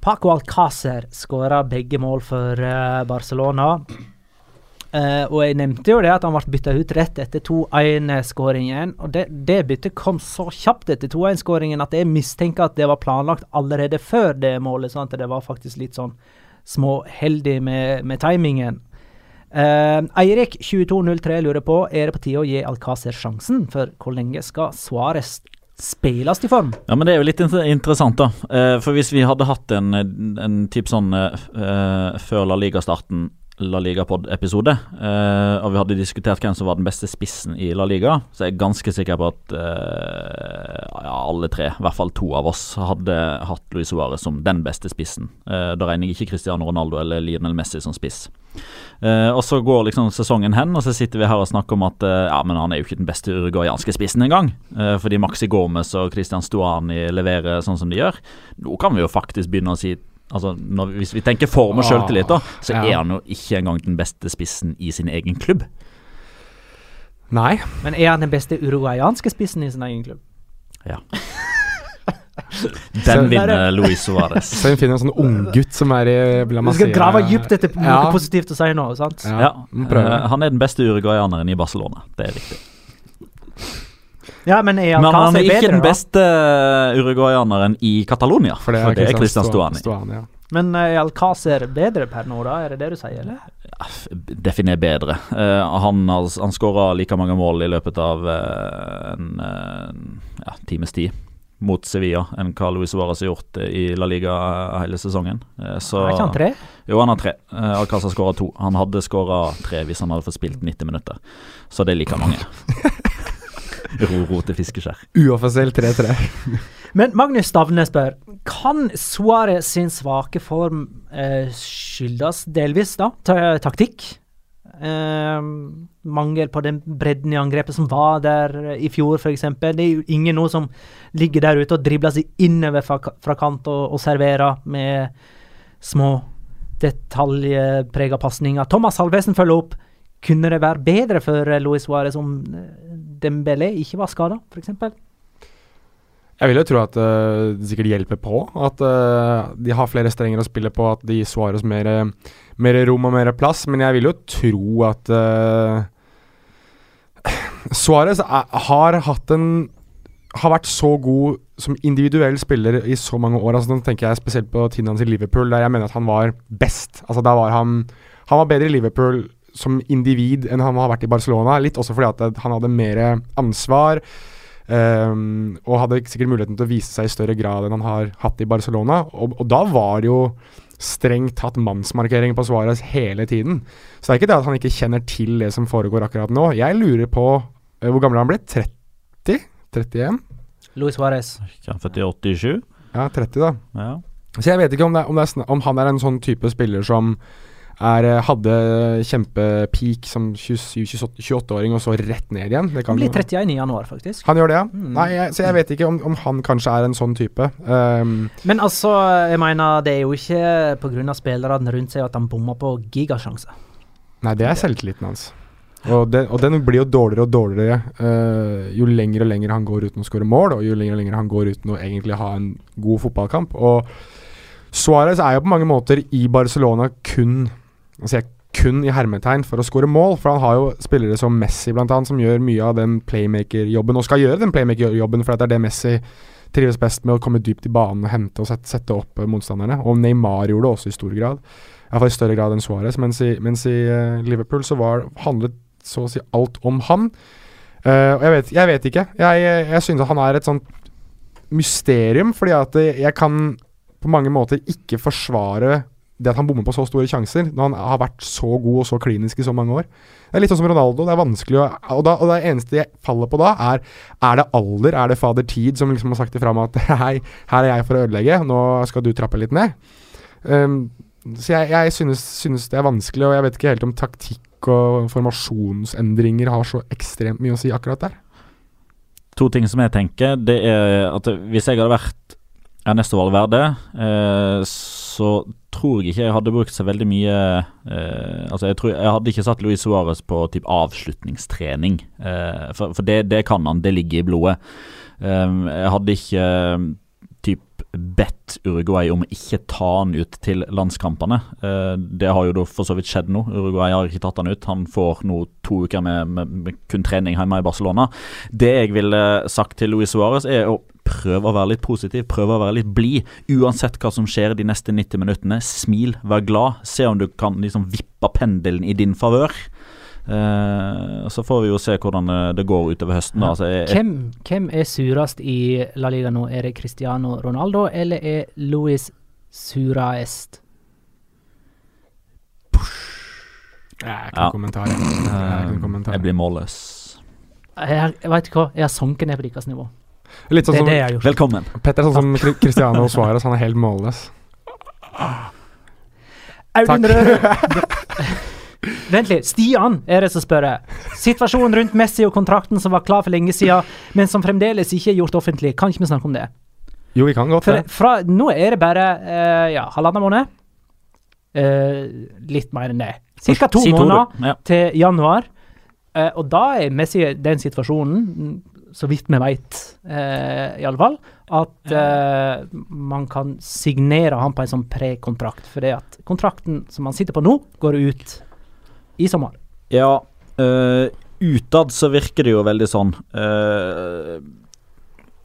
Paco Alcácer skåra begge mål for uh, Barcelona. Uh, og jeg nevnte jo det at han ble bytta ut rett etter 2-1-skåringen. Og det, det byttet kom så kjapt etter 2-1-skåringen at jeg mistenker at det var planlagt allerede før det målet. sånn at det var faktisk litt sånn småheldig med, med timingen. Eh, Eirik 2203 lurer på er det på tide å gi Alcácer sjansen, for hvor lenge skal Suárez spilles i form? Ja, men det er jo litt interessant, da. Uh, for hvis vi hadde hatt en, en type sånn eh, før La Liga-starten, La Liga-pod-episode, eh, og vi hadde diskutert hvem som var den beste spissen i La Liga, så er jeg ganske sikker på at eh, ja, alle tre, i hvert fall to av oss, hadde hatt Luis Suárez som den beste spissen. Eh, da regner jeg ikke Cristiano Ronaldo eller Lionel Messi som spiss. Eh, og så går liksom sesongen hen, og så sitter vi her og snakker om at eh, ja, men han er jo ikke den beste uruguayanske spissen engang. Uh, fordi Maxi Gomez og Christian Stuani leverer sånn som de gjør. Nå kan vi jo faktisk begynne å si Altså, når, Hvis vi tenker form og sjøltillit, da, så Ja. er han jo ikke engang den beste spissen i sin egen klubb. Nei. Men er han den beste uruguayanske spissen i sin egen klubb? Ja. (laughs) Den vinner Luis Suárez. Så hun finner en sånn unggutt som er i La Du skal grave dypt etter noe Ja. positivt å si nå, sant? Ja, eh, Han er den beste uruguayaneren i Barcelona, det er riktig. Ja, men er Men han er ikke bedre, den beste uruguayaneren i Catalonia, For det er, er Christian Stuani. Stuani ja. Men er Alcácer bedre per nå, da? Er det det du sier, eller? Definer bedre. Uh, han har, han skåra like mange mål i løpet av uh, en uh, ja, times tid mot Sevilla enn hva Luis Suárez har gjort eh, i La Liga eh, hele sesongen. Eh, så, Er ikke han tre? Jo, han har tre. Uh, Alcázar skåra to. Han hadde skåra tre hvis han hadde fått spilt 90 minutter. Så det er like mange. (laughs) (laughs) ro, ro til fiskeskjær. Uoffisiell 3-3. (laughs) Men Magnus Stavne spør Kan Suárez sin svake form eh, skyldes delvis da ta taktikk? Eh, mangel på den bredden i angrepet som var der i fjor, f.eks. Det er jo ingen nå som ligger der ute og dribler seg innover fra, fra kant og, og serverer med små detaljprega pasninger. Thomas Halvesen følger opp. Kunne det være bedre for Louis Luis Suárez om eh, Dembélé ikke var skada, f.eks.? Jeg vil jo tro at uh, det sikkert hjelper på. At uh, de har flere strenger å spille på, at de gir Suárez mer, mer rom og mer plass. Men jeg vil jo tro at uh, Suárez er- har hatt en har vært så god som individuell spiller i så mange år. Altså, nå tenker jeg spesielt på tiden hans i Liverpool, der jeg mener at han var best. Altså, der var han, han var bedre i Liverpool som individ enn han har vært i Barcelona. Litt også fordi at han hadde mer ansvar. Um, og hadde sikkert muligheten til å vise seg i større grad enn han har hatt i Barcelona. Og, og da var det jo strengt tatt mannsmarkering på Suárez hele tiden. Så det er ikke det at han ikke kjenner til det som foregår akkurat nå. Jeg lurer på uh, hvor gammel er han blitt? 30? 31? Luis Suárez. Født i 87? Ja, 30 da. Ja. Så jeg vet ikke om, det, er- om, det er, om han er en sånn type spiller som er, eh, hadde kjempepeak som 27-28-åring og så rett ned igjen. Det kan Han blir jo- 31 i januar, faktisk. Han gjør det, ja? Mm. Nei, jeg, så jeg vet ikke om, om han kanskje er en sånn type. Um, Men altså, jeg mener, det er jo ikke pga. spillerne rundt seg at han bommer på gigasjanser. nei, det er selvtilliten hans. Og, den, og den blir jo dårligere og dårligere uh, jo lenger og lenger han går uten å skåre mål, og jo lenger og lenger han går uten å egentlig ha en god fotballkamp. Og Suárez er jo på mange måter i Barcelona kun Altså jeg kun i hermetegn for å skåre mål, for han har jo spillere som Messi blant annet, som gjør mye av den playmaker-jobben, og skal gjøre den playmaker-jobben, for det er det Messi trives best med, å komme dypt i banen og hente og sette, sette opp eh, motstanderne. Og Neymar gjorde det også i stor grad, iallfall i større grad enn Suárez, mens mens i uh, Liverpool så var, handlet så å si alt om han. Uh, og jeg vet, jeg vet ikke. Jeg, jeg, jeg synes han er et sånt mysterium, fordi at jeg kan på mange måter ikke forsvare det at han bommer på så store sjanser, når han har vært så god og så klinisk i så mange år. Det er litt sånn som Ronaldo. Det er vanskelig å Og, da, og det eneste jeg faller på da, er Er det alder? Er det fader Tid som liksom har sagt ifra meg at (laughs) hei, her er jeg for å ødelegge, nå skal du trappe litt ned? Um, så jeg, jeg synes, synes, det er vanskelig, og jeg vet ikke helt om taktikk og formasjonsendringer har så ekstremt mye å si akkurat der. To ting som jeg tenker, det er at hvis jeg hadde vært Ernesto Valverde, eh, så tror jeg ikke jeg hadde brukt så veldig mye eh, Altså, jeg, tror, jeg hadde ikke satt Luis Suárez på typ avslutningstrening. Eh, for, for det, det, kan han, det ligger i blodet. Eh, jeg hadde ikke typ bedt Uruguay om å ikke ta han ut til landskampene. Eh, det har jo da for så vidt skjedd nå. Uruguay har ikke tatt han ut. Han får nå to uker med, med, med kun trening hjemme i Barcelona. Det jeg ville sagt til Luis Suárez, er å prøv å være litt positiv, prøv å være litt blid. Uansett hva som skjer de neste 90 minuttene, smil, vær glad. Se om du kan liksom vippe pendelen i din favør. Uh, så får vi jo se hvordan det går utover høsten. Da. Altså, jeg, hvem, hvem, er surest i La Liga nå? Er det Cristiano Ronaldo, eller er Luis suraest? Jeg ikke noen kommentar. Jeg, jeg, jeg blir målløs. Jeg, jeg vet ikke hva, jeg har sunket ned på deres nivå. Litt sånn det er som, det jeg har gjort. Velkommen. Petter er sånn som Cristiano (laughs) Suárez, han er helt målløs. Audun (laughs) Rød Vent litt. Stian er det som spør. Situasjonen rundt Messi og kontrakten som var klar for lenge siden, men som fremdeles ikke er gjort offentlig. Kan ikke vi snakke om det? Jo, vi kan godt det. Fra, nå er det bare uh, ja, halvannen måned. Uh, litt mer enn det. Cirka to si måneder ja. til januar. Uh, og da er Messi den situasjonen så vidt vi veit, eh, i alle fall, at eh, man kan signere han på en sånn prekontrakt. For det at kontrakten som han sitter på nå, går ut i sommer. Ja, uh, utad så virker det jo veldig sånn uh,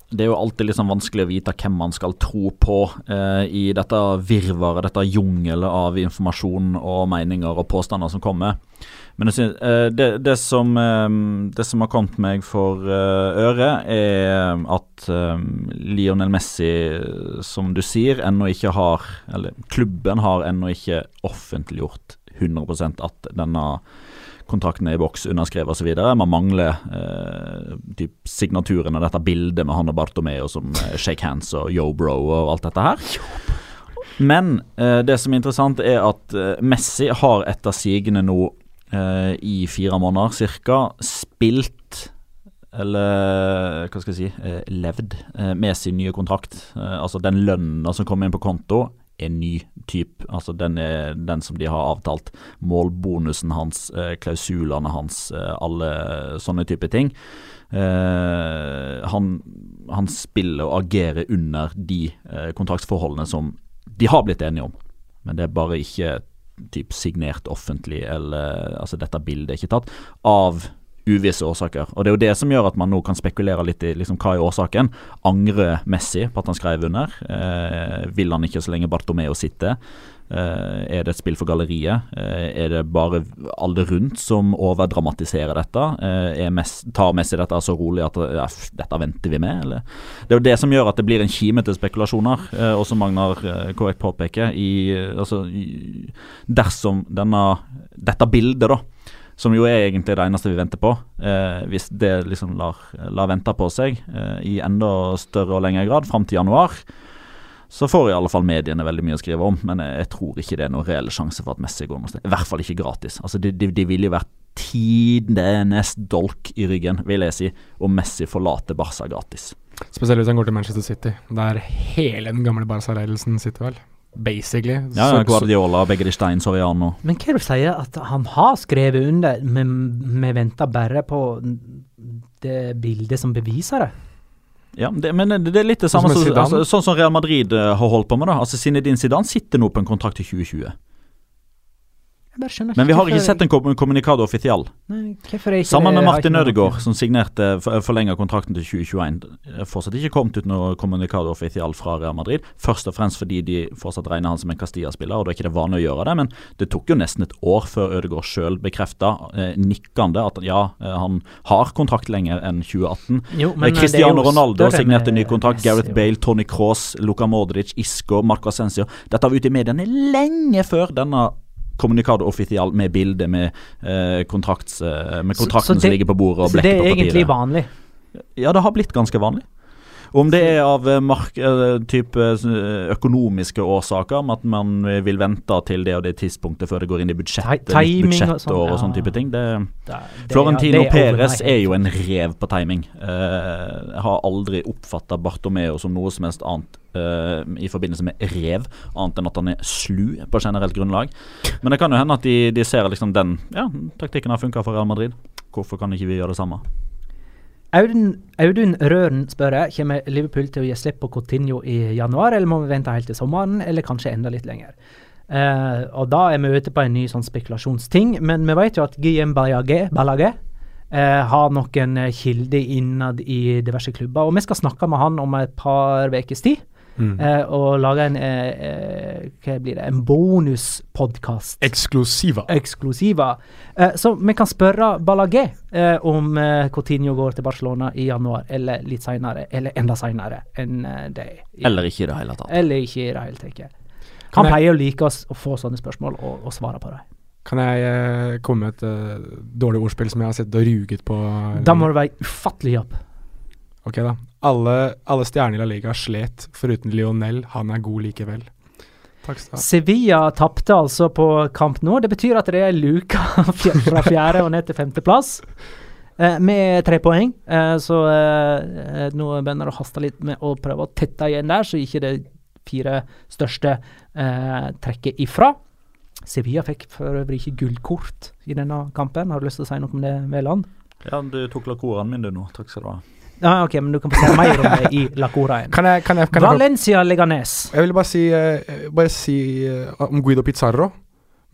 det er jo alltid liksom vanskelig å vite hvem man skal tro på eh, i dette virvaret, dette jungelet av informasjon og meninger og påstander som kommer. Men synes, uh, det, det, som, uh, det, som, har kommet meg for øret, er at Lionel Messi, som du sier, ennå ikke har Eller klubben har ennå ikke offentliggjort 100 at denne kontrakten er i boks, underskrevet osv. Man mangler eh, typ signaturen av dette bildet med han og Bartomeo som shake hands og yo bro og alt dette her. Men eh, det som er interessant, er at Messi har etter sigende nå eh, i fire måneder ca. spilt eller hva skal jeg si eh, levd eh, med sin nye kontrakt. Eh, altså den lønna som kommer inn på konto, er ny type. Altså den er den som de har avtalt. Målbonusen hans, klausulene hans, alle sånne type ting. han, han spiller og agerer under de kontraktsforholdene som de har blitt enige om. Men det er bare ikke typ signert offentlig, eller altså dette bildet er ikke tatt, av uvisse årsaker. Og Det er jo det som gjør at man nå kan spekulere litt i liksom, hva er årsaken. Angrer Messi på at han skrev under? Eh, vil han ikke så lenge Bartomeo sitter? Eh, er det et spill for galleriet? Eh, er det bare alle rundt som overdramatiserer dette? Eh, Messi, tar seg dette så rolig at ja, dette venter vi med? Eller? Det er jo det som gjør at det blir en kime til spekulasjoner, og som Magnar korrekt påpeker. I, altså, i, dersom denne, dette bildet, da som jo er egentlig det eneste vi venter på. Eh, hvis det liksom lar, lar vente på seg eh, i enda større og lengre grad fram til januar, så får i alle fall mediene veldig mye å skrive om. Men jeg, jeg tror ikke det er noen reell sjanse for at Messi går noe sted. I hvert fall ikke gratis. Altså, de, de, de ville jo vært tidenes dolk i ryggen, vil jeg si, om Messi forlater Barca gratis. Spesielt hvis han går til Manchester City, der hele den gamle Barca-ledelsen sitter vel. basically. Ja, så- Guardiola, begge de Stein, Soriano. Men hva er det du sier at han har skrevet under, men vi venter bare på det bildet som beviser det? Ja, det, men det, det er litt det Sånn samme som som, altså, sånn som Real Madrid eh, har holdt på med. da Altså Zinedine Zidane sitter nå på en kontrakt til 2020. Jeg bare skjønner Men vi har ikke sett en kom- kommunikado ikke Sammen med Martin Ødegaard, som signerte forlenga kontrakten til 2021. Det er Fortsatt ikke kommet ut noe kommunikado offisiell fra Real Madrid. Først og fremst fordi de fortsatt regner han som en Castilla-spiller, og da er ikke det vanlig å gjøre det. Men det tok jo nesten et år før Ødegaard sjøl bekrefta, eh, nikkende, at ja, eh, han har kontrakt lenger enn 2018. Jo, men Eh, Cristiano Ronaldo signerte ny kontrakt. Gareth Bale, Tony Cross, Luka Modric, Isco, Marco Ascencio. Dette var ute i mediene lenge før denne kommunikado offisial med bilde med, eh, kontrakts, eh, med kontrakten så som det- ligger på bordet og Så det er på egentlig vanlig. Ja, det har blitt ganske vanlig. Om det er av eh, mark, eh, type økonomiske årsaker, med at man vil vente til det og det tidspunktet før det går inn i budsjettet, timing og sånn, budsjettår og ja. sånn type ting, det Det, det, Florentino ja, er Perez er jo en rev på timing. Uh, jeg har aldri oppfatta Bartomeo som noe som helst annet eh, i forbindelse med rev, annet enn at han er slu på generelt grunnlag. Men det kan jo hende at de, de ser liksom den Ja, taktikken har funka for Real Madrid. Hvorfor kan ikke vi gjøre det samme? Audun, Audun Røren spør jeg, kommer Liverpool til å gi slipp på Coutinho i januar, eller må vi vente helt til sommeren, eller kanskje enda litt lenger? Uh, og da er vi ute på en ny sånn spekulasjonsting, men vi vet jo at Guillem Ballagé, Ballage eh, har noen kilder innad i diverse klubber, og vi skal snakke med han om et par ukers tid. Mm. eh, og lage en eh, eh, Hva blir det? En bonuspodkast. Eksklusiva. Eksklusiva. Eh, så vi kan spørre Ballagé eh, om eh, Coutinho går til Barcelona i januar, eller litt seinere, eller enda seinere enn eh, det. Eller ikke i det hele tatt. Eller ikke i det hele tatt. Han jeg- pleier å like oss å få sånne spørsmål og, og svare på dem. Kan jeg komme med et uh, dårlig ordspill som jeg har sett og ruget på? Da må det være ufattelig jobb. Ok, da. Alle, alle stjerner i La Liga slet, foruten Lionel. Han er god likevel. Takk skal du ha. Sevilla tapte altså på kamp nå. Det betyr at det er luka (laughs) fra fjerde og ned til femteplass. Eh, med tre poeng. Eh, så eh, eh, nå begynner det å haste litt med å prøve å tette igjen der, så ikke det fire største eh, trekker ifra. Sevilla fikk for øvrig ikke gullkort i denne kampen. Har du lyst til å si noe om det, Veland? Ja, du tok lakoraen min du nå. Takk skal du ha. Ja, ok, men du kan få se mer om det i Lacoraen. Kan jeg, kan jeg, kan jeg, Valencia Leganes. jeg vil bare si, eh, bare si eh, om Guido Pizarro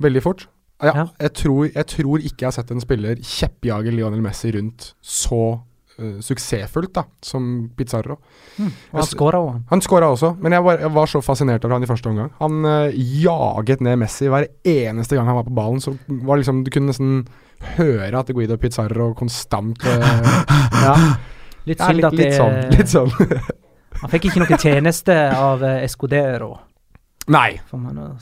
veldig fort. Ja, Ja. Jeg, tror, jeg tror ikke jeg har sett en spiller kjeppjage Lionel Messi rundt så uh, suksessfullt da, som Pizarro. Og han skåra òg. Han skåra også, men jeg var, jeg var så fascinert av han i første omgang. Han uh, jaget ned Messi hver eneste gang han var på ballen. Så var liksom, Du kunne nesten høre at Guido Pizarro konstant uh, (laughs) Ja, Litt ja synd litt, at det sånn. Litt sånn. (laughs) Han fikk ikke noen tjeneste av eh, Escudero. Nei.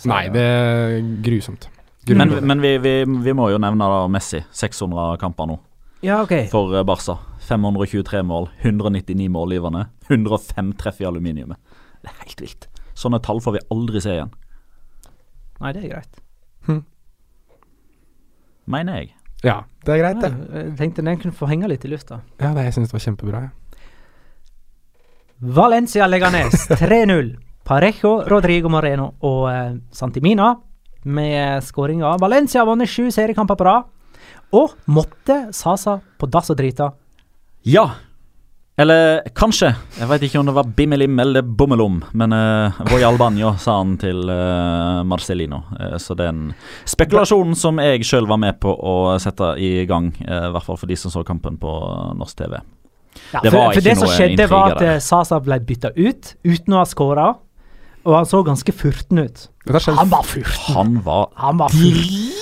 Nei, det er grusomt. Men, Grusomt. men vi, vi, vi må jo nevne da Messi. 600 kamper nå Ja, OK. for eh, Barca. 523 mål, 199 målgivende, 105 treff i aluminiumet. Det er helt vilt. Sånne tall får vi aldri se igjen, Nei, det er greit. mener jeg. Ja, det er greit, det. Ja, jeg tenkte den kunne få henge litt i lufta. Ja, det, jeg syns det var kjempebra. Ja. Valencia Leganes (laughs) 3-0. Parejo, Rodrigo Moreno og eh, Santimina med skåringa. Valencia har vunnet sju seriekamper på rad. Og måtte Sasa på dass og drita. Ja. Eller kanskje. Jeg veit ikke om det var bimmelim eller bommelom, men uh, Voy Albanjo sa han til uh, Marcelino. Uh, så det er en spekulasjon som jeg sjøl var med på å sette i gang, uh, i hvert fall for de som så kampen på norsk TV. Ja, Det for, var for det som skjedde, var at eh, Sasa ble bytta ut uten å ha skåra. Og han så ganske furten ut. Han var furten. Han var Han var,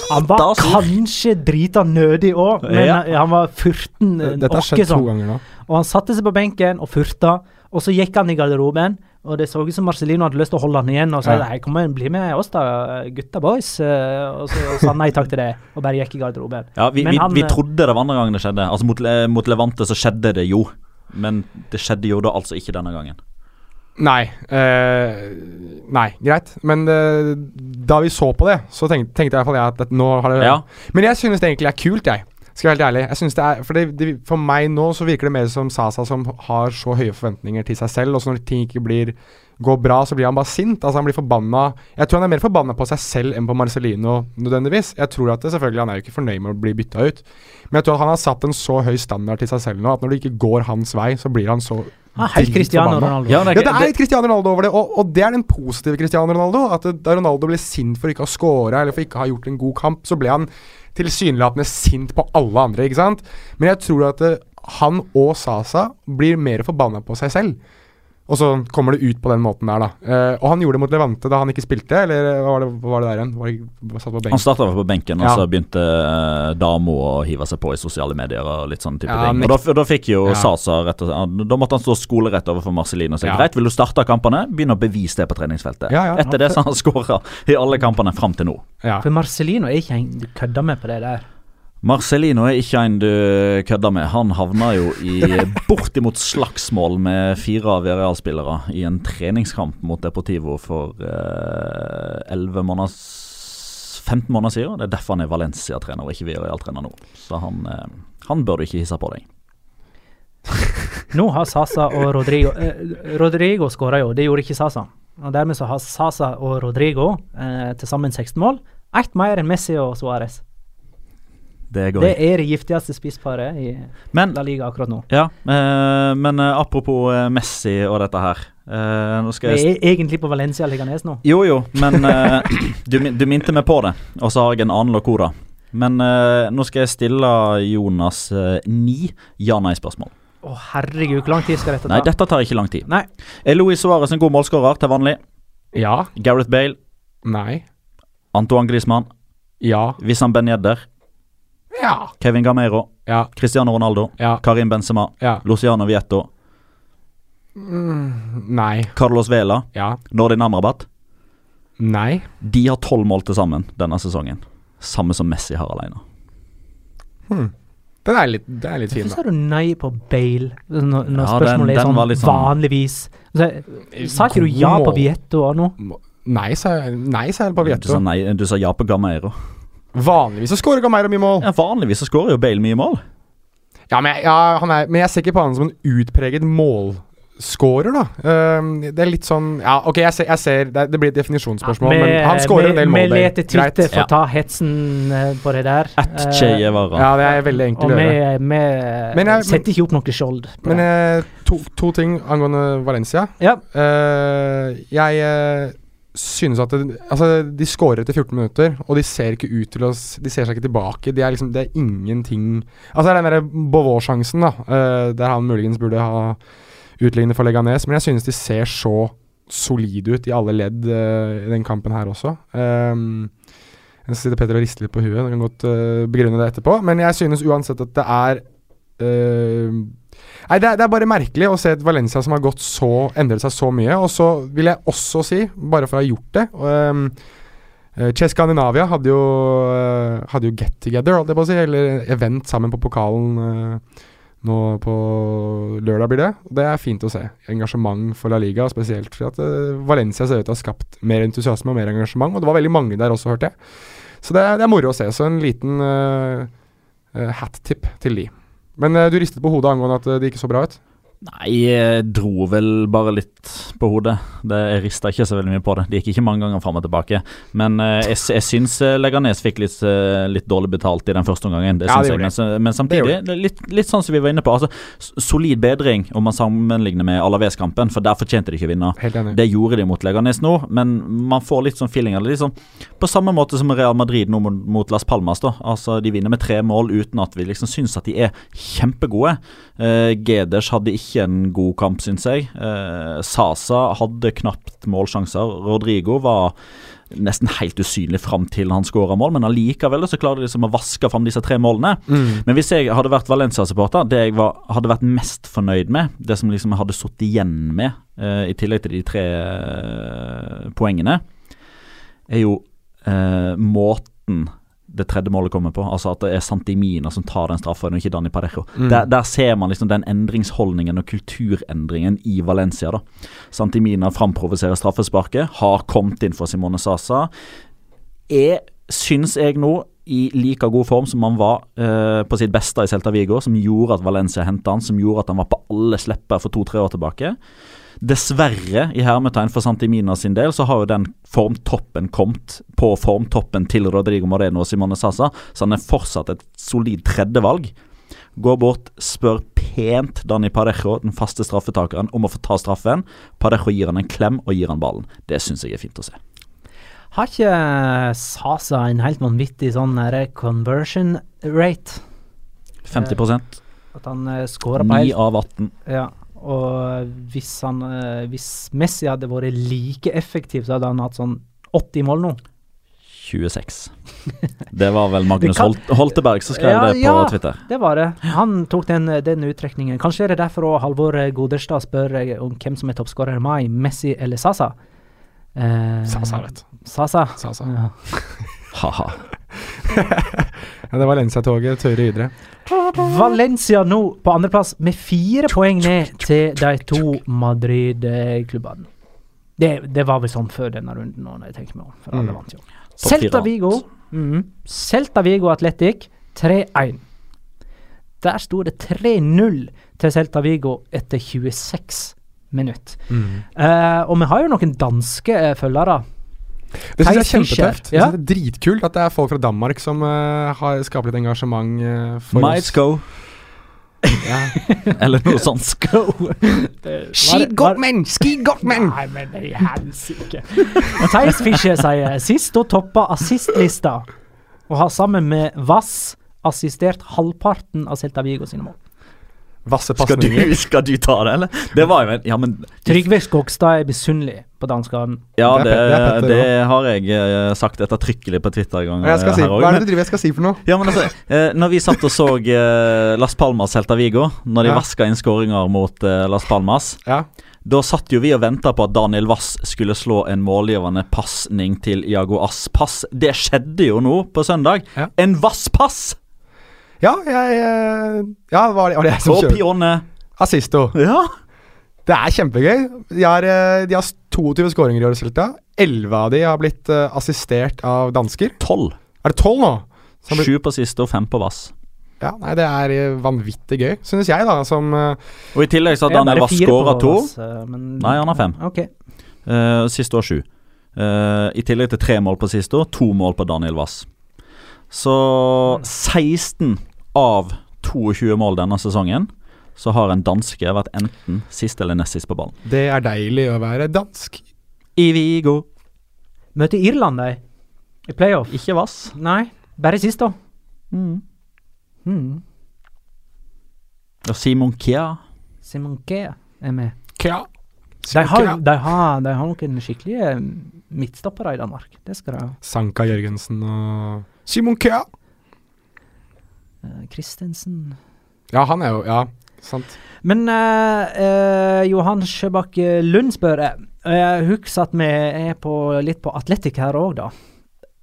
han var kanskje drita nødig òg, men Ja. eh, han var furten. eh, Dette har skjedd to ganger nå. Og han satte seg på benken og furta, og så gikk han i garderoben. Og det så ut som Marcelino hadde lyst til å holde han igjen og si Ja. kom igjen, bli med oss da, gutta boys. Eh, Og så sa han nei takk til det, og bare gikk i garderoben. Ja, vi, vi, han, vi eh, trodde det var andre gangen det skjedde. Altså mot, mot Levante så skjedde det jo. Men det skjedde jo da altså ikke denne gangen. Nei. eh, nei, greit. Men eh, da vi så på det, så tenkte, tenkte i hvert fall jeg at, at nå har det Ja. Men jeg synes det egentlig er kult, jeg. Skal jeg være helt ærlig. Jeg synes det er, for, det, det, for meg nå så virker det mer som Sasa som har så høye forventninger til seg selv, og så når ting ikke blir går bra, så blir han bare sint. Altså Han blir forbanna Jeg tror han er mer forbanna på seg selv enn på Marcelino nødvendigvis. Jeg tror at det, selvfølgelig Han er jo ikke fornøyd med å bli bytta ut, men jeg tror at han har satt en så høy standard til seg selv nå at når det ikke går hans vei, så blir han så Ah, helt Cristiano. Ronaldo. Ja, det, Ja, det er litt Cristiano Ronaldo over det, og, og det er den positive Cristiano Ronaldo. At da Ronaldo ble sint for ikke å ha scora eller for ikke å ha gjort en god kamp, så ble han tilsynelatende sint på alle andre, ikke sant? Men jeg tror at eh, han og Sasa blir mer forbanna på seg selv. Og så kommer det ut på den måten der, da. Eh, og han gjorde det mot Levante da han ikke spilte, eller hva var det, hva var det der igjen? Var det satt på Han starta på benken, og så begynte uh, Damo å hive seg på i sosiale medier og litt sånne type Ja, ting. Og da, da fikk jo Ja. Sasa rett og slett Da måtte han stå skolerett overfor Marcelino og si Ja. greit, vil du starte kampene, begynn å bevise det på treningsfeltet. Ja, ja. Etter det så har han skåra i alle kampene fram til nå. Ja. For Marcelino er ikke en du kødder med på det der. Marcelino er ikke en du kødder med. Han havna jo i (laughs) bortimot slagsmål med fire av Real-spillere i en treningskamp mot Deportivo for eh, 11 måneder 15 måneder siden. Det er derfor han er Valencia-trener og ikke Villarreal-trener nå. Så han, eh, han bør du ikke hisse på deg. (laughs) Nå har Sasa og Rodrigo eh, Rodrigo skåra jo, det gjorde ikke Sasa. Og Dermed så har Sasa og Rodrigo eh, til sammen 16 mål. Ett mer enn Messi og Suárez. Det Det er det giftigste spissparet i Men, La Liga akkurat nå. ja, eh, men eh, apropos eh, Messi og dette her. Eh, nå skal jeg er egentlig på Valencia Leganes nå. Jo, jo, men (laughs) eh, du, du minte meg på det, og så har jeg en annen locora. Men eh, nå skal jeg stille Jonas eh, ni ja-nei-spørsmål. Å herregud, hvor lang tid skal dette ta? Nei, dette tar ikke lang tid. Nei. Er Louis Suárez en god målskårer til vanlig? ja. Gareth Bale, Nei. Antoine Griezmann, Ja. Vissan Ben Yedder, Ja. Kevin Gameiro, Ja. Cristiano Ronaldo, Ja. Karim Benzema, Ja. Luciano Vietto, Nei. Carlos Vela, Ja. Nordin Amrabat. Nei. De har tolv mål til sammen denne sesongen. Samme som Messi har alene. Den er litt, den er litt fin, Hvorfor sa du nei på Bale når, når Ja, spørsmålet den- er sånn, sånn- vanligvis? Så, sa ikke du ja på. Vietto og nå? Nei, sa jeg, nei, sa jeg på Du sa, nei, du sa ja på Gameiro. Vanligvis så scorer Gameiro mye mål. Ja, vanligvis så skårer jo Bale mye mål. Ja, men, ja, han er, men jeg ser ikke på han som en utpreget målskårer, da. Ehm, det er litt sånn Ja, OK, jeg ser, jeg ser det, det blir et definisjonsspørsmål, men han scorer en del mål. Vi leter Twitter for å ta hetsen eh, på det der. At uh. Ja, det er veldig enkelt å gjøre. gjøre. vi setter ikke opp noe skjold. Men eh, to, to ting angående Valencia. ja. Eh, jeg synes at det, Altså, de scorer etter 14 minutter, og de ser ikke ut til å De ser seg ikke tilbake. De er liksom, det er ingenting Altså, det er den derre Beauvoir-sjansen, da, uh, der han muligens burde ha utlignet for Leganes, men jeg synes de ser så solide ut i alle ledd uh, i den kampen her også. Um, jeg sitter Petter og rister litt på huet, du kan godt uh, begrunne det etterpå, men jeg synes uansett at det er Nei, det er, det er bare merkelig å se et Valencia som har gått så endret seg så mye. Og så vil jeg også si, bare for å ha gjort det um, eh, Chess Scandinavia hadde jo, eh, hadde jo get together, holdt jeg på å si, eller event sammen på pokalen eh, nå på lørdag, blir det. Det er fint å se. Engasjement for La Liga, spesielt fordi at Valencia ser ut til å ha skapt mer entusiasme og mer engasjement, og det var veldig mange der også, hørte jeg. Så det, er- det er moro å se. Så en liten uh, hat-tip til de. Men eh, du ristet på hodet angående at eh, det ikke så bra ut? Nei, jeg dro vel bare litt på hodet. Det, jeg rista ikke så veldig mye på det. Det gikk ikke mange ganger fram og tilbake. Men eh, jeg, jeg syns eh, Leganes fikk litt, eh, litt dårlig betalt i den første omgangen. Det Ja, syns jeg. Men, men samtidig, litt, litt sånn som vi var inne på. Altså, solid bedring om man sammenligner med Alaves-kampen, for der fortjente de ikke å vinne. Det gjorde de mot Leganes nå, men man får litt sånn feeling av det. Sånn, på samme måte som Real Madrid nå mot, mot Las Palmas. da Altså De vinner med tre mål uten at vi liksom syns at de er kjempegode. Eh, Geders hadde ikke en god kamp, syns jeg. Eh, Sasa hadde knapt målsjanser. Rodrigo var nesten helt usynlig fram til han skåra mål, men allikevel så klarer de liksom å vaske fram disse tre målene. Mm. Men hvis jeg hadde vært Valencia-supporter, det jeg var, hadde vært mest fornøyd med, det som liksom jeg hadde sittet igjen med, eh, i tillegg til de tre eh, poengene, er jo eh, måten det tredje målet kommer på. Altså at det er Santimina som tar den straffa, og ikke Dani Parejo. Mm. Der, der ser man liksom den endringsholdningen og kulturendringen i Valencia. da Santimina framprovoserer straffesparket, har kommet inn for Simone Sasa. Er, syns jeg nå, i like god form som han var eh, på sitt beste i Celta Vigo, som gjorde at Valencia henta han, som gjorde at han var på alle slepper for to-tre år tilbake. Dessverre, i hermetegn for Santimina sin del, så har jo den formtoppen kommet på formtoppen til Rodrigo Moreno og Simone Sasa, så han er fortsatt et solid tredjevalg. Går bort, spør pent Dani Parejo, den faste straffetakeren, om å få ta straffen. Parejo gir han en klem og gir han ballen. Det syns jeg er fint å se. Har ikke Sasa en helt vanvittig sånn conversion rate? 50% At han skårer scorer på 9 av 18. Ja. Og hvis han eh, Hvis Messi hadde vært like effektiv, så hadde han hatt sånn 80 mål nå. 26. Det var vel (laughs) Magnus kan- Holteberg som skrev Ja, det på ja. Twitter. Det var det. Han tok den, den uttrekningen. Kanskje er det derfor også Halvor Goderstad spør eh, om hvem som er toppskårer i mai, Messi eller Sasa? Eh, Sasa, vet du. Sasa. Sasa. Ja. (laughs) Ha-ha. (laughs) Ja, det er Valencia-toget tørre videre. Valencia nå på andreplass med fire poeng ned til de to Madrid-klubbene. Det, det var vel sånn før denne runden, nå, når jeg tenker meg om. For alle Mm. vant jo. Celta. Vigo mm, Celta Vigo Atletic 3-1. Der sto det 3-0 til Celta Vigo etter 26 minutter. Eh, og vi har jo noen danske eh, følgere. Det syns jeg er kjempetøft. Ja. Det er dritkult at det er folk fra Danmark som uh, har skaper litt engasjement uh, for Might oss. go. Ja. (laughs) Eller noe sånt. (laughs) Skid godt, menn! Skid godt, menn! Nei, men er helsike. Theis Fischer sier sist hun toppa assistlista, og har sammen med Vass assistert halvparten av Celta Vigo sine mål. Vasse Skal du, pasninger. skal du ta det, eller? Det var jo en Ja, men Trygve Skogstad er misunnelig på danskene. Ja, Det det, er Petter- det det har jeg eh, sagt ettertrykkelig på Twitter en gang. Jeg skal eh, si, her også, hva er det du driver jeg skal si for noe? Ja, men altså, eh, når vi satt og så eh, Las Palmas Celta Vigo, når de Ja. vaska inn skåringer mot eh, Las Palmas, Ja. da satt jo vi og venta på at Daniel Wass skulle slå en målgivende pasning til Iago Aspas. Det skjedde jo nå på søndag. Ja. En Vass-pass! Ja, jeg Ja, var det, var det jeg som Og kjørte? Pione. Assisto. Ja. Det er kjempegøy. De har, de har 22 skåringer i år, Celta. 11 av de har blitt uh, assistert av dansker. Tolv. Er det 12 nå? Sju på siste og fem på Vass. Ja, nei, Det er eh, vanvittig gøy, synes jeg, da. Som uh, Og i tillegg så har Daniel Vass skåra to. Vass, men- Nei, han har fem. Okay. Uh, siste år sju. Uh, I tillegg til tre mål på siste år, to mål på Daniel Vass. Så 16 av 22 mål denne sesongen, så har en danske vært enten sist eller nest sist på ballen. det er deilig å være dansk. I Vigo. Møter Irland, de. I playoff. Ikke Vass. Nei, bare sist, da. Mm. Mm. Og Simon Kea. Simon Kea er med. Kea. De har, de, har, de har noen skikkelige midtstoppere i Danmark. Det skal de ha. Sanka Jørgensen og Simon Kea. Kristensen. Ja, han er jo Ja, sant. Men eh, eh, Johan Sjøbakk Lund spør jeg. uh, Husk at vi er på, litt på Atletic her òg, da.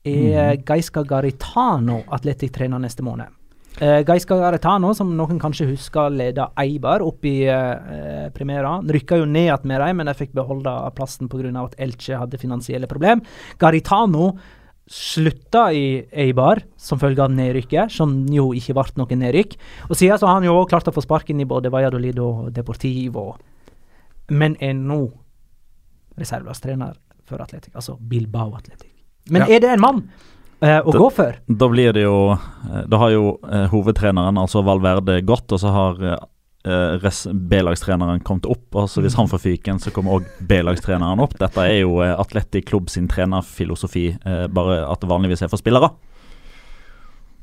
Er Gaiska Garitano Atletic-trener neste måned? Uh, Gaiska Garitano, som noen kanskje husker, leda Eibar opp i uh, Primera. Rykka jo ned igjen med dem, men de fikk beholde plassen pga. at Elche hadde finansielle problem. Garitano slutta i Eibar som følge av nedrykket, som jo ikke ble noe nedrykk. Og siden så har han jo òg klart å få sparken i både Valladolid og Deportivo, men er nå reservelagstrener for Atletic, altså Bilbao Atletic. Men Ja. er det en mann eh, å Da- gå for? Da blir det jo eh, Da har jo eh, hovedtreneren, altså Valverde, gått, og så har eh, res- B-lagstreneren kom til opp. Altså hvis han får fyken, så kommer òg B-lagstreneren opp. Dette er jo eh, Atletic Klubb sin trenerfilosofi, eh, bare at det vanligvis er for spillere.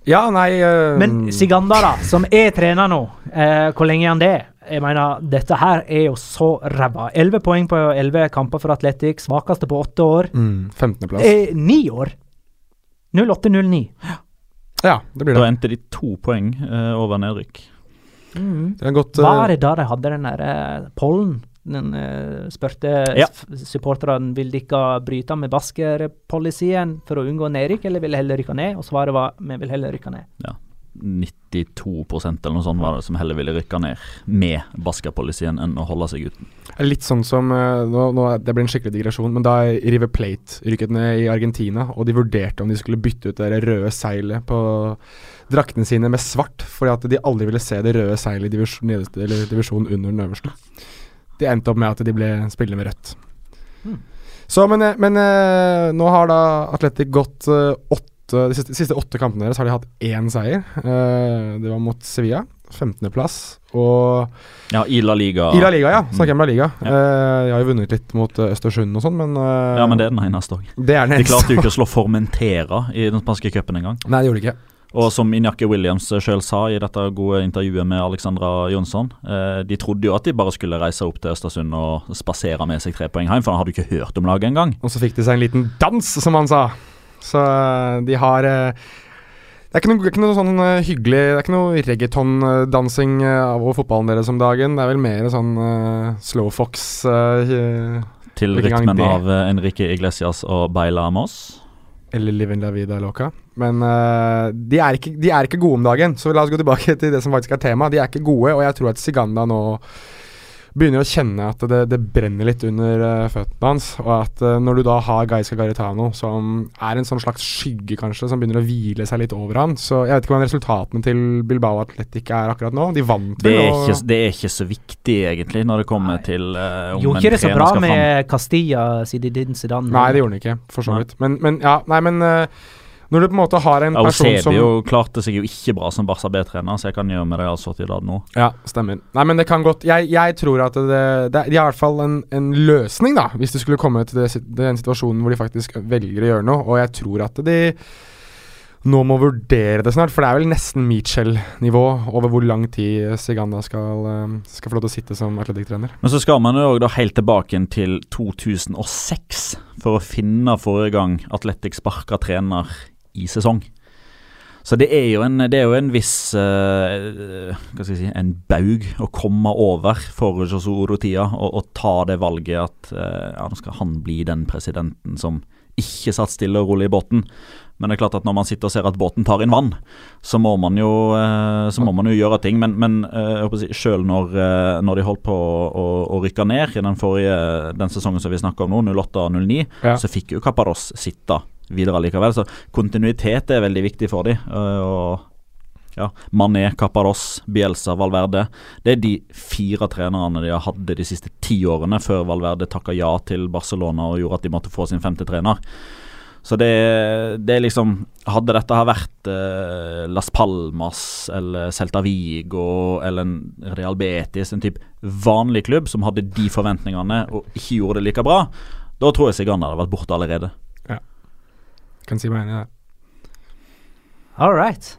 Ja, nei uh... Men Siganda, da, som er trener nå, eh, hvor lenge er han det? Jeg mener, dette her er jo så ræva. Elleve poeng på elleve kamper for Atletic, svakeste på åtte år. mm, 15.-plass. Eh, Ni år! 08-09. Ja, det blir det. Da endte de to poeng eh, over nedrykk. Mm. Det har gått eh, Var det da de hadde den derre pollen? Den uh, spurte Ja. supporterne vil dere bryte med Basker-policyen for å unngå nedrykk, eller vil heller rykke ned? Og svaret var vi vil heller rykke ned. 92% eller noe sånt var det som heller ville rykke ned med Baska-policyen enn å holde seg uten. Litt sånn som eh, nå, nå, Det blir en skikkelig digresjon, men da River Plate rykket ned i Argentina, og de vurderte om de skulle bytte ut det røde seilet på draktene sine med svart, fordi at de aldri ville se det røde seilet i divisjon, divisjonen under den øverste. De endte opp med at de ble spillende med rødt. Hmm. Så, men, eh, men eh, nå har da Atletic gått eh, åtte De siste, siste åtte kampene deres har de hatt én seier. Uh, det var mot Sevilla. 15.-plass. Og Ja, i La Liga. i La Liga, ja. Snakker jeg om La Liga. Ja. Eh, de har jo vunnet litt mot eh, Østersund og sånn, men Ja, men det er den eneste òg. De klarte jo ikke å slå Formentera i den spanske cupen engang. Nei, det gjorde de ikke. Og som Injaki Williams sjøl sa i dette gode intervjuet med Alexandra Jonsson, eh, de trodde jo at de bare skulle reise opp til Østersund og spasere med seg tre poeng hjem, for han hadde ikke hørt om laget engang. Og så fikk de seg en liten dans, som han sa. Så eh, de har eh, det er noe, det er ikke noe sånn eh, hyggelig Det er ikke noe reggaeton-dansing av over fotballen deres om dagen. Det er vel mer sånn uh, slow fox eh, Til rytmen av Enrique Iglesias og Baila Moss. Eller Livin La Vida Loca. Men uh, de, er ikke, de er ikke gode om dagen, så la oss gå tilbake til det som faktisk er tema. De er ikke gode, og jeg tror at Siganda nå begynner å kjenne at det, det brenner litt under uh, føttene hans. Og at uh, når du da har Gaisca Garitano, som er en sånn slags skygge, kanskje, som begynner å hvile seg litt over han Så jeg vet ikke hvordan resultatene til Bilbao Athletic er akkurat nå. De vant Det vel, er, og det er ikke så viktig, egentlig, når det kommer Nei. til uh, om Gjorde en ikke det så bra skal fram. med Castilla de din Zidane? Nei, det gjorde han ikke, for så vidt. Men, men ja, nei, men eh, når du på en måte har en person som Eusebio klarte seg jo ikke bra som Barca B-trener, så jeg kan gjøre med det altså til i dag nå. Ja, stemmer. Nei, men det kan godt Jeg, jeg tror at det, det er i hvert fall en, en løsning, da, hvis det skulle komme til det, den situasjonen hvor de faktisk velger å gjøre noe. Og jeg tror at de nå må vurdere det snart, for det er vel nesten Mitchell-nivå over hvor lang tid Siganda skal, eh, skal få lov til å sitte som atletikktrener. Men så skal man jo da helt tilbake til 2006 for å finne forrige gang Atletic sparka trener i sesong. Så det er jo en, det er jo en viss uh, Hva skal jeg si En baug å komme over for Josu Orotia og, og ta det valget at uh, ja, nå skal han bli den presidenten som ikke satt stille og rolig i båten. Men det er klart at når man sitter og ser at båten tar inn vann, så må man jo, eh, så må man jo gjøre ting. Men, men selv når, når de holdt på å, å, å rykke ned i den forrige den sesongen som vi snakker om nå, 08-09, Ja. så fikk jo Caparos sitte videre likevel. Så kontinuitet er veldig viktig for dem. Og ja, Mané, Caparos, Bielsa, Valverde. Det er de fire trenerne de har hatt de siste ti årene, før Valverde takka ja til Barcelona og gjorde at de måtte få sin femte trener. Så det, det liksom Hadde dette her vært eh, Las Palmas eller Celta Vigo eller en Real Betis, en type vanlig klubb som hadde de forventningene og ikke gjorde det like bra, da tror jeg Sigan hadde vært borte allerede. Kan si meg enig i det. All right.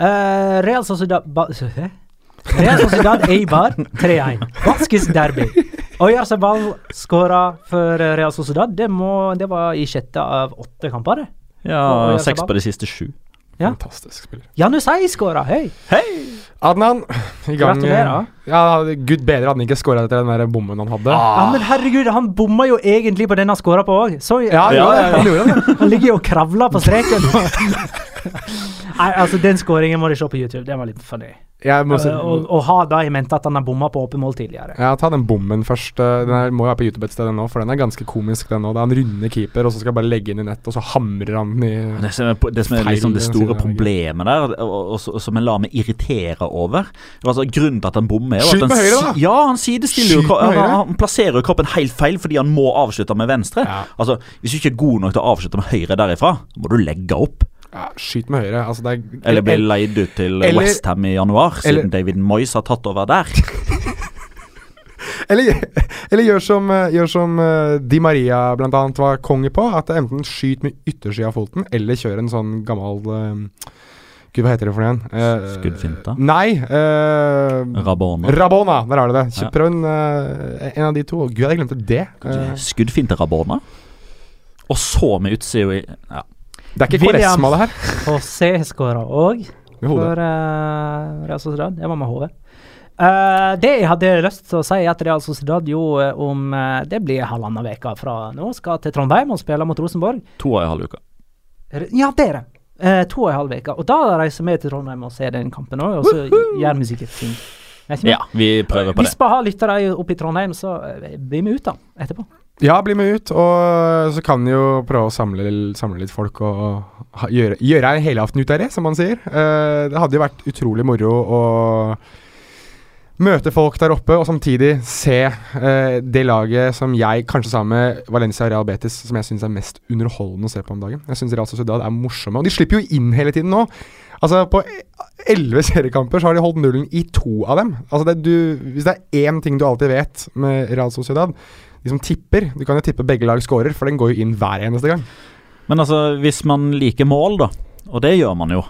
Uh, Real Sociedad ba Real Sociedad Eibar 3-1. Baskis derby. Oyarzabal skåra for Real Sociedad. Det, må, det var i sjette av åtte kamper. Ja, seks på de siste sju. Ja. Fantastisk spiller. Janusai skåra, hei! Adnan, i gang. Gratulerer. Ja, Gud bedre hadde han ikke skåra etter den der bommen han hadde. Ja, men herregud, han bomma jo egentlig på den han skåra på òg. Ja, ja, ja, han gjorde det. Han ligger jo og kravler på streken. (laughs) Nei, altså, den skåringen må du se på YouTube. Den var litt funny. Jeg må si, Eh, og, og ha da i mente at han har bomma på åpen mål tidligere. ja, ta den bommen først. eh, Den her må jo være på YouTube et sted nå, for den er ganske komisk, den òg. Det er han runde keeper, og så skal jeg bare legge inn i nett, og så hamrer han den i Det som er, det som er liksom det store problemet der, og, og, og som jeg lar meg irritere over altså Grunnen til at han bommer, er jo at han, høyre, da! Ja, han sidestiller jo han, han plasserer jo kroppen helt feil fordi han må avslutte med venstre. Ja. Altså, Hvis du ikke er god nok til å avslutte med høyre derifra, må du legge opp. Ja, skyt med høyre. Altså, er Eller bli leid ut til Eller- Westham i januar, eller- siden David Moyes har tatt over der. (laughs) Eller, eller gjør som, eh, gjør som eh, Di Maria annet var konge på. At enten skyt med yttersida av foten, eller kjør en sånn gammel uh, Gud, hva heter det for noe igjen? Uh, Skuddfinta? Nei. Uh, Rabona. Rabona, der har du det. Ja. Prøv en, uh, en av de to. Gud, jeg glemte det. Uh, Skuddfinte Rabona. Og så med utsida i ja. Det er ikke. Koresma, det her. José skåra òg for uh, Real Sociedad. Det var med HV. Uh, det jeg hadde lyst til å si, etter Real Sociedad jo eh, om uh, Det blir halvannen uke fra nå skal til Trondheim og spille mot Rosenborg. To og en halv uke. Ja, det er det. Uh, to og en halv uke. Og da reiser vi til Trondheim og ser den kampen òg, og så gjør vi sikkert ting. Ja, vi prøver på Hvis det. vi har lyttere oppe i Trondheim, så eh, blir vi ut da, etterpå. Ja, bli med ut, og så kan vi jo prøve å samle, samle litt folk og ha, gjøre, gjøre en helaften ut av det, som man sier. Uh, det hadde jo vært utrolig moro å møte folk der oppe, og samtidig se uh, det laget som jeg, kanskje sammen med Valencia og Real Betis, som jeg syns er mest underholdende å se på om dagen. Jeg syns Real Sociedad er morsomme, og de slipper jo inn hele tiden nå. Altså, på elleve seriekamper så har de holdt nullen i to av dem. Altså, det, du, hvis det er én ting du alltid vet med Real Sociedad, de som tipper Du kan jo tippe begge lag scorer, for den går jo inn hver eneste gang. Men altså, hvis man liker mål, da, og det gjør man jo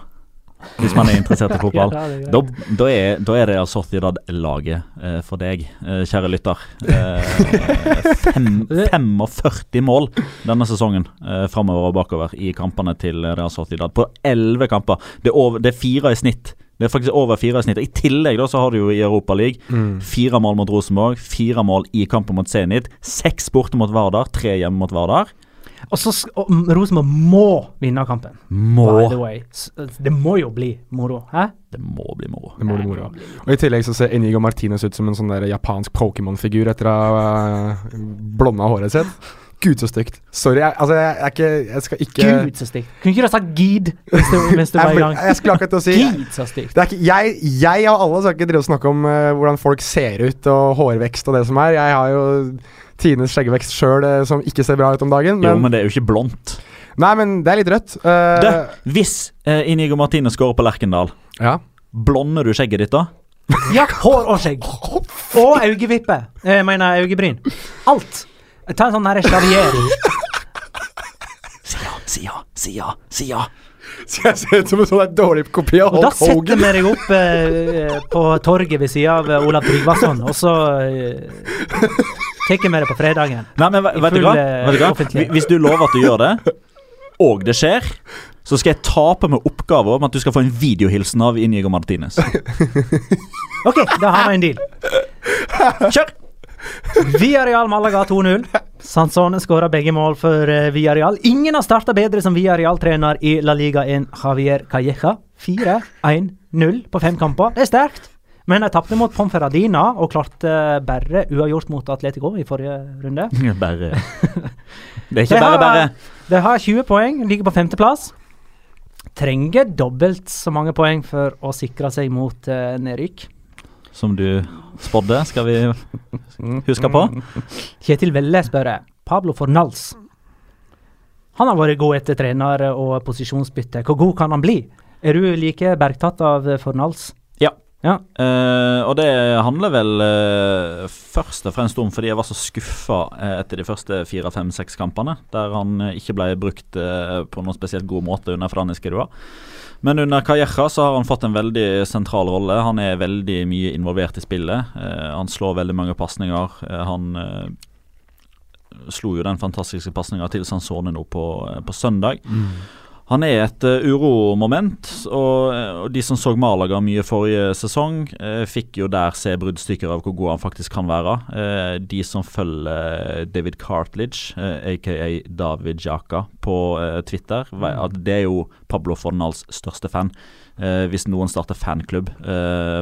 hvis man er interessert i (laughs) fotball, Ja, er da, da, er, da er det altså Sociedad-laget eh, for deg, eh, kjære lytter. Eh, fem, (laughs) 45 mål denne sesongen eh, framover og bakover i kampene til Real Sociedad. På 11 kamper. Det er, over, det er fire i snitt. Det er faktisk over fire i snitt. I tillegg da så har du jo i Europa League fire mål mot Rosenborg, fire mål i kampen mot Zenit, seks borte mot Vardar, tre hjemme mot Vardar. Og så Rosenborg må vinne kampen. Må By the way. Det må jo bli moro. Hæ? Det må bli moro. Det må bli moro. Og I tillegg så ser Enigo Martinez ut som en sånn der japansk Pokémon-figur etter å ha uh, blonda håret sitt. Gud, så stygt. Sorry, jeg, altså, jeg, jeg, jeg, Jeg skal ikke Gud, så stygt. Kunne ikke du ha sagt gid mens du, (laughs) mens du jeg, var i ble- gang? jeg skulle akkurat til å si Gid, så stygt. det er ikke, jeg, jeg og alle skal ikke drive og snakke om uh, hvordan folk ser ut og hårvekst og det som er. Jeg har jo Tines skjeggvekst sjøl som ikke ser bra ut om dagen. Jo, Men, men det er jo ikke blondt. nei, men det er litt rødt. Uh, Det, hvis uh, Inigo Martine skårer på Lerkendal, ja. blonder du skjegget ditt da? Ja, hår og skjegg. Og øyevippe. Jeg mener øyebryn. Alt. Ta en sånn her charrier. Si ja, si ja, si ja, si ja. Så jeg ser ut som en sånn dårlig kopi av Og da Hulk setter Hogan? vi deg opp eh, på torget ved sida av eh, Olav Tryggvason, og så eh, tar vi det på fredagen. Nei, men ve- I vet du full, hva? eh, Vet du hva? offentlighet. Hvis du lover at du gjør det, og det skjer, så skal jeg ta på meg oppgave om at du skal få en videohilsen av Inigo Martinez. OK, da har vi en deal. Kjør! Villarreal Malaga 2-0. Sansone skåra begge mål for uh, Villarreal. Ingen har starta bedre som Villarreal-trener i La Liga enn Javier Calleja. 4-1-0 på fem kamper. Det er sterkt. Men de tapte mot Ponferradina og klarte bare uavgjort mot Atletico i forrige runde. (laughs) Bare (laughs) Det er De ikke bare har- bare. De har 20 poeng, ligger på femteplass. Trenger dobbelt så mange poeng for å sikre seg mot uh, nedrykk. Som du spådde, skal vi huske på. Kjetil Velle spør. Pablo Fornals. Han har vært god etter trener og posisjonsbytte. Hvor god kan han bli? Er du like bergtatt av Fornals? Ja. Ja. Uh, og det handler vel uh, først og fremst om fordi jeg var så skuffa eh, etter de første fire, fem, seks kampene, der han ikke ble brukt uh, på noen spesielt god måte under Franis Kedua. Men under Calleja så har han fått en veldig sentral rolle. Han er veldig mye involvert i spillet. Eh, han slår veldig mange pasninger. Eh, han eh, slo jo den fantastiske pasninga til Sansone nå på, på søndag. Han er et uh, uromoment, og, eh, og de som så Malaga mye forrige sesong, uh, fikk jo der se bruddstykker av hvor god han faktisk kan være. Uh, de som følger David Cartledge, aka David Jaka, på Twitter, at det er jo Pablo Fornals største fan. Hvis noen starter fanklubb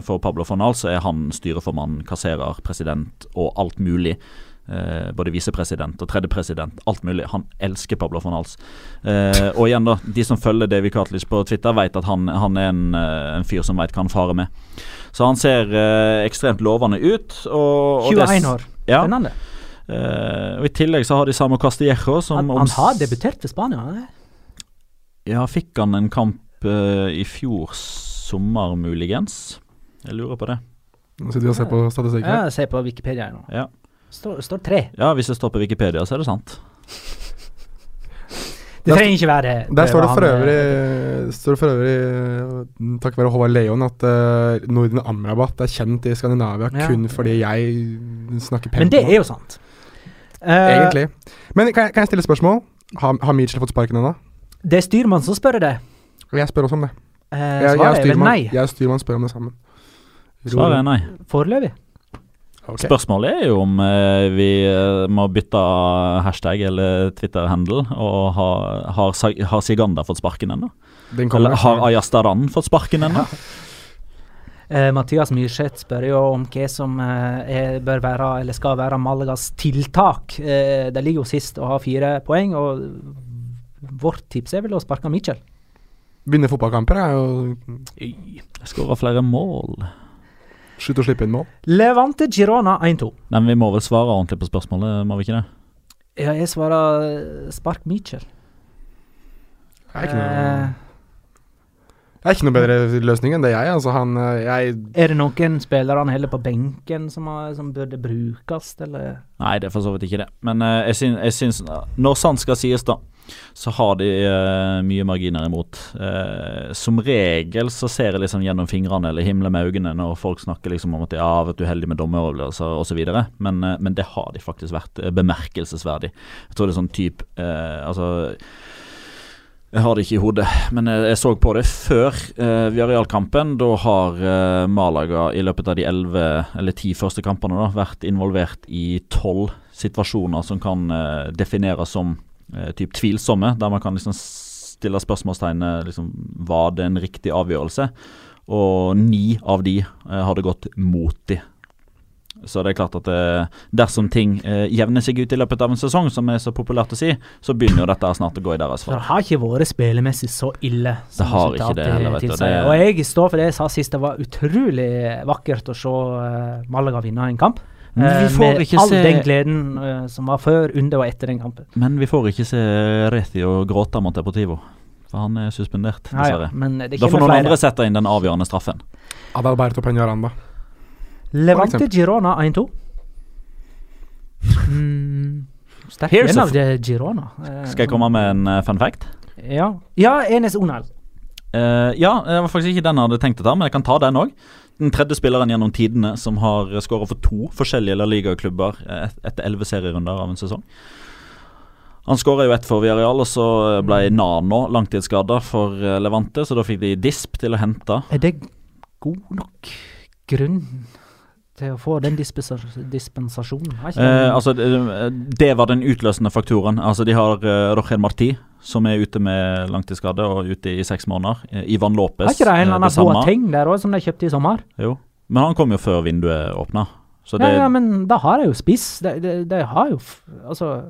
for Pablo Fornal, så er han styreformann, kasserer, president og alt mulig. Eh, både visepresident og tredjepresident. Alt mulig. Han elsker Pablo Fornals. Eh, og igjen, da. De som følger David Cartledge på Twitter, vet at han, han er en, eh, en fyr som vet hva han farer med. Så han ser eh, ekstremt lovende ut. Og, og 21 år. Ja. Spennende. Eh, og I tillegg så har de Samo Castillejo, som Han, han har debutert for Spania. Ja, fikk han en kamp eh, i fjor sommer, muligens? Jeg lurer på det. Nå sitter vi og ser på statistikken. Ja, ser på Wikipedia nå. Ja. Står, står tre. ja, hvis det står på Wikipedia, så er det sant. (laughs) Det trenger ikke være det. Der står det for eh, øvrig, står for øvrig eh, takk være Håvard Leon, at uh, Norden Amrabat er kjent i Skandinavia Ja. kun fordi jeg snakker pent Men det er jo sant. Eh, Egentlig. Men kan jeg, kan jeg stille spørsmål? Har, har Mitchell fått sparken ennå? Det er styrmann som spør det. Jeg spør også om det. Eh, Jeg, jeg, er styrmann- jeg og styrmann spør om det sammen. Svaret er nei. Foreløpig. Ok. Spørsmålet er jo om eh, vi eh, må bytte hashtag eller Twitter-handel. Og har, har, har Siganda fått sparken ennå? Eller har Ayastaran fått sparken ennå? Eh, Mathias Myrseth spør jo om hva som eh, er, bør være, eller skal være Malagas tiltak. Eh, de ligger jo sist og har fire poeng, og vårt tips er vel å sparke Mitchell. Vinne fotballkamper er jo Skåre flere mål. Slutt å slippe inn mål. Levante Girona 1-2. Men vi må vel svare ordentlig på spørsmålet, må vi ikke det? Ja, jeg svarer eh, spark Mitchell. Det er ikke noe, Eh, det er ikke noe bedre løsning enn det jeg. Altså, han eh, Jeg er det noen spillere han heller på benken som, har, som burde brukes, eller? Nei, det er for så vidt ikke det. Men uh, jeg, syns, jeg syns Når sant skal sies, da, så har de uh, mye marginer imot. Uh, som regel så ser jeg liksom gjennom fingrene eller himler med øynene når folk snakker liksom om at ja, vet du, uheldig med dommeravgjørelser osv. Men, uh, men det har de faktisk vært bemerkelsesverdig. Jeg tror det er sånn type Altså jeg har det ikke i hodet, men jeg, så på det før eh, Viareal-kampen. Da har eh, Malaga i løpet av de elleve eller ti første kampene da, vært involvert i tolv situasjoner som kan eh, defineres som eh, typ tvilsomme, der man kan liksom stille spørsmålstegnet liksom, Var det en riktig avgjørelse? Og ni av de eh, hadde gått mot de. Så det er klart at eh, dersom ting eh, jevner seg ut i løpet av en sesong, som er så populært å si, så begynner jo dette snart å gå i deres fall. det har ikke vært spillemessig så ille. Det har ikke det heller, vet du. Det- Og jeg står for det jeg sa sist, det var utrolig vakkert å se eh, Malaga vinne en kamp. Men vi Eh, får med ikke all se- den gleden uh, som var før, under og etter den kampen. Men vi får ikke se Reti og gråte mot Deportivo, for han er suspendert, Ja, ja, men det Da får noen flere. andre sette inn den avgjørende straffen. Adalberto Peñaranda. Levante. Girona 1-2. (laughs) Mm, Sterk Here's av det Girona. Uh, Skal jeg komme med en uh, fun fact? Ja, ja Enes Onal. Uh, ja, det var faktisk ikke den jeg hadde tenkt å ta, men jeg kan ta den òg. Den tredje spilleren gjennom tidene som har skåra for to forskjellige La Liga-klubber eh, etter elleve serierunder av en sesong. Han skåra jo ett for Villarreal, og så ble Nano langtidsskada for eh, Levante, så da fikk de Disp til å hente. Er det god nok grunn til å få den dispensasjonen? Eh, altså, det, det var den utløsende faktoren. Altså, de har uh, Roger Marti, som er ute med langtidsskade og ute i seks måneder. Eh, Ivan Lopez. har ikke det en eh, eller annen det ting Boateng der òg, som de kjøpte i sommer? Jo. Men han kom jo før vinduet åpna. Så det, Ja, ja, men da har de jo spiss. De, de, de har jo Altså,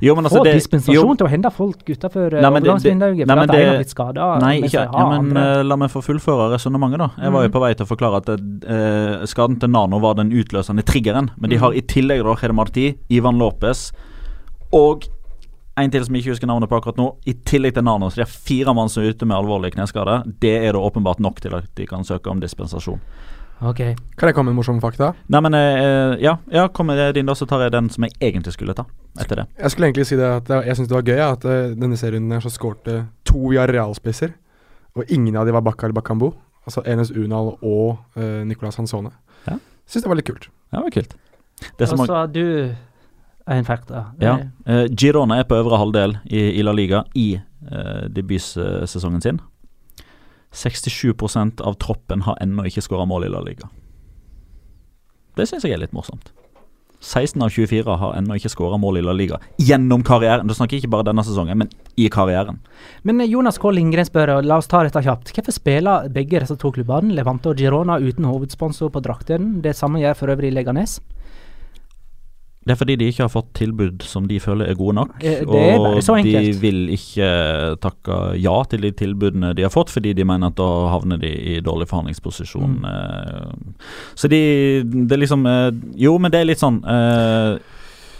jo, men altså, få det, dispensasjon jo, til å hente folk utenfor overgangsvinduet det- for nei, men en har blitt skada. Nei, ikke, ja, men uh, la meg få fullføre resonnementet, da. Jeg var jo Mhm. på vei til å forklare at uh, skaden til Nano var den utløsende triggeren. Men de Mhm. har i tillegg da Marti, Ivan Lopez og en til som jeg ikke husker navnet på akkurat nå. I tillegg til Nano, så de har fire mann som er ute med alvorlige kneskader. Det er det åpenbart nok til at de kan søke om dispensasjon. Ok. Kan jeg komme med en morsom fakta? Nei, men eh, ja, ja, kom med din, da, så tar jeg den som jeg egentlig skulle ta etter det. Jeg skulle egentlig si det at jeg, jeg syns det var gøy at eh, denne serien her så skårte to Villarreal-spisser, og ingen av de var Bakar Bakambo. Altså Enes Unal og uh, Nicolas Hansone. Ja. Syns det var litt kult. Ja, det var kult. Det som Og også- så har du en fakta. Ja. Eh, Girona er på øvre halvdel i, i La Liga i uh, debutsesongen sin. 67% av troppen har ennå ikke skåra mål i La Liga. Det syns jeg er litt morsomt. 16 av 24 har ennå ikke skåra mål i La Liga gjennom karrieren. Du snakker ikke bare denne sesongen, men i karrieren. Men eh, Jonas K. Lindgren spør, og la oss ta dette kjapt. Hvorfor spiller begge disse to klubbene, Levante og Girona, uten hovedsponsor på drakten? Det samme gjør for øvrig Leganes. Det er fordi de ikke har fått tilbud som de føler er gode nok. Eh, det er bare så og de vil ikke takke ja til de tilbudene de har fått, fordi de mener at da havner de i dårlig forhandlingsposisjon. Mm. eh. Så de Det er liksom eh, Jo, men det er litt sånn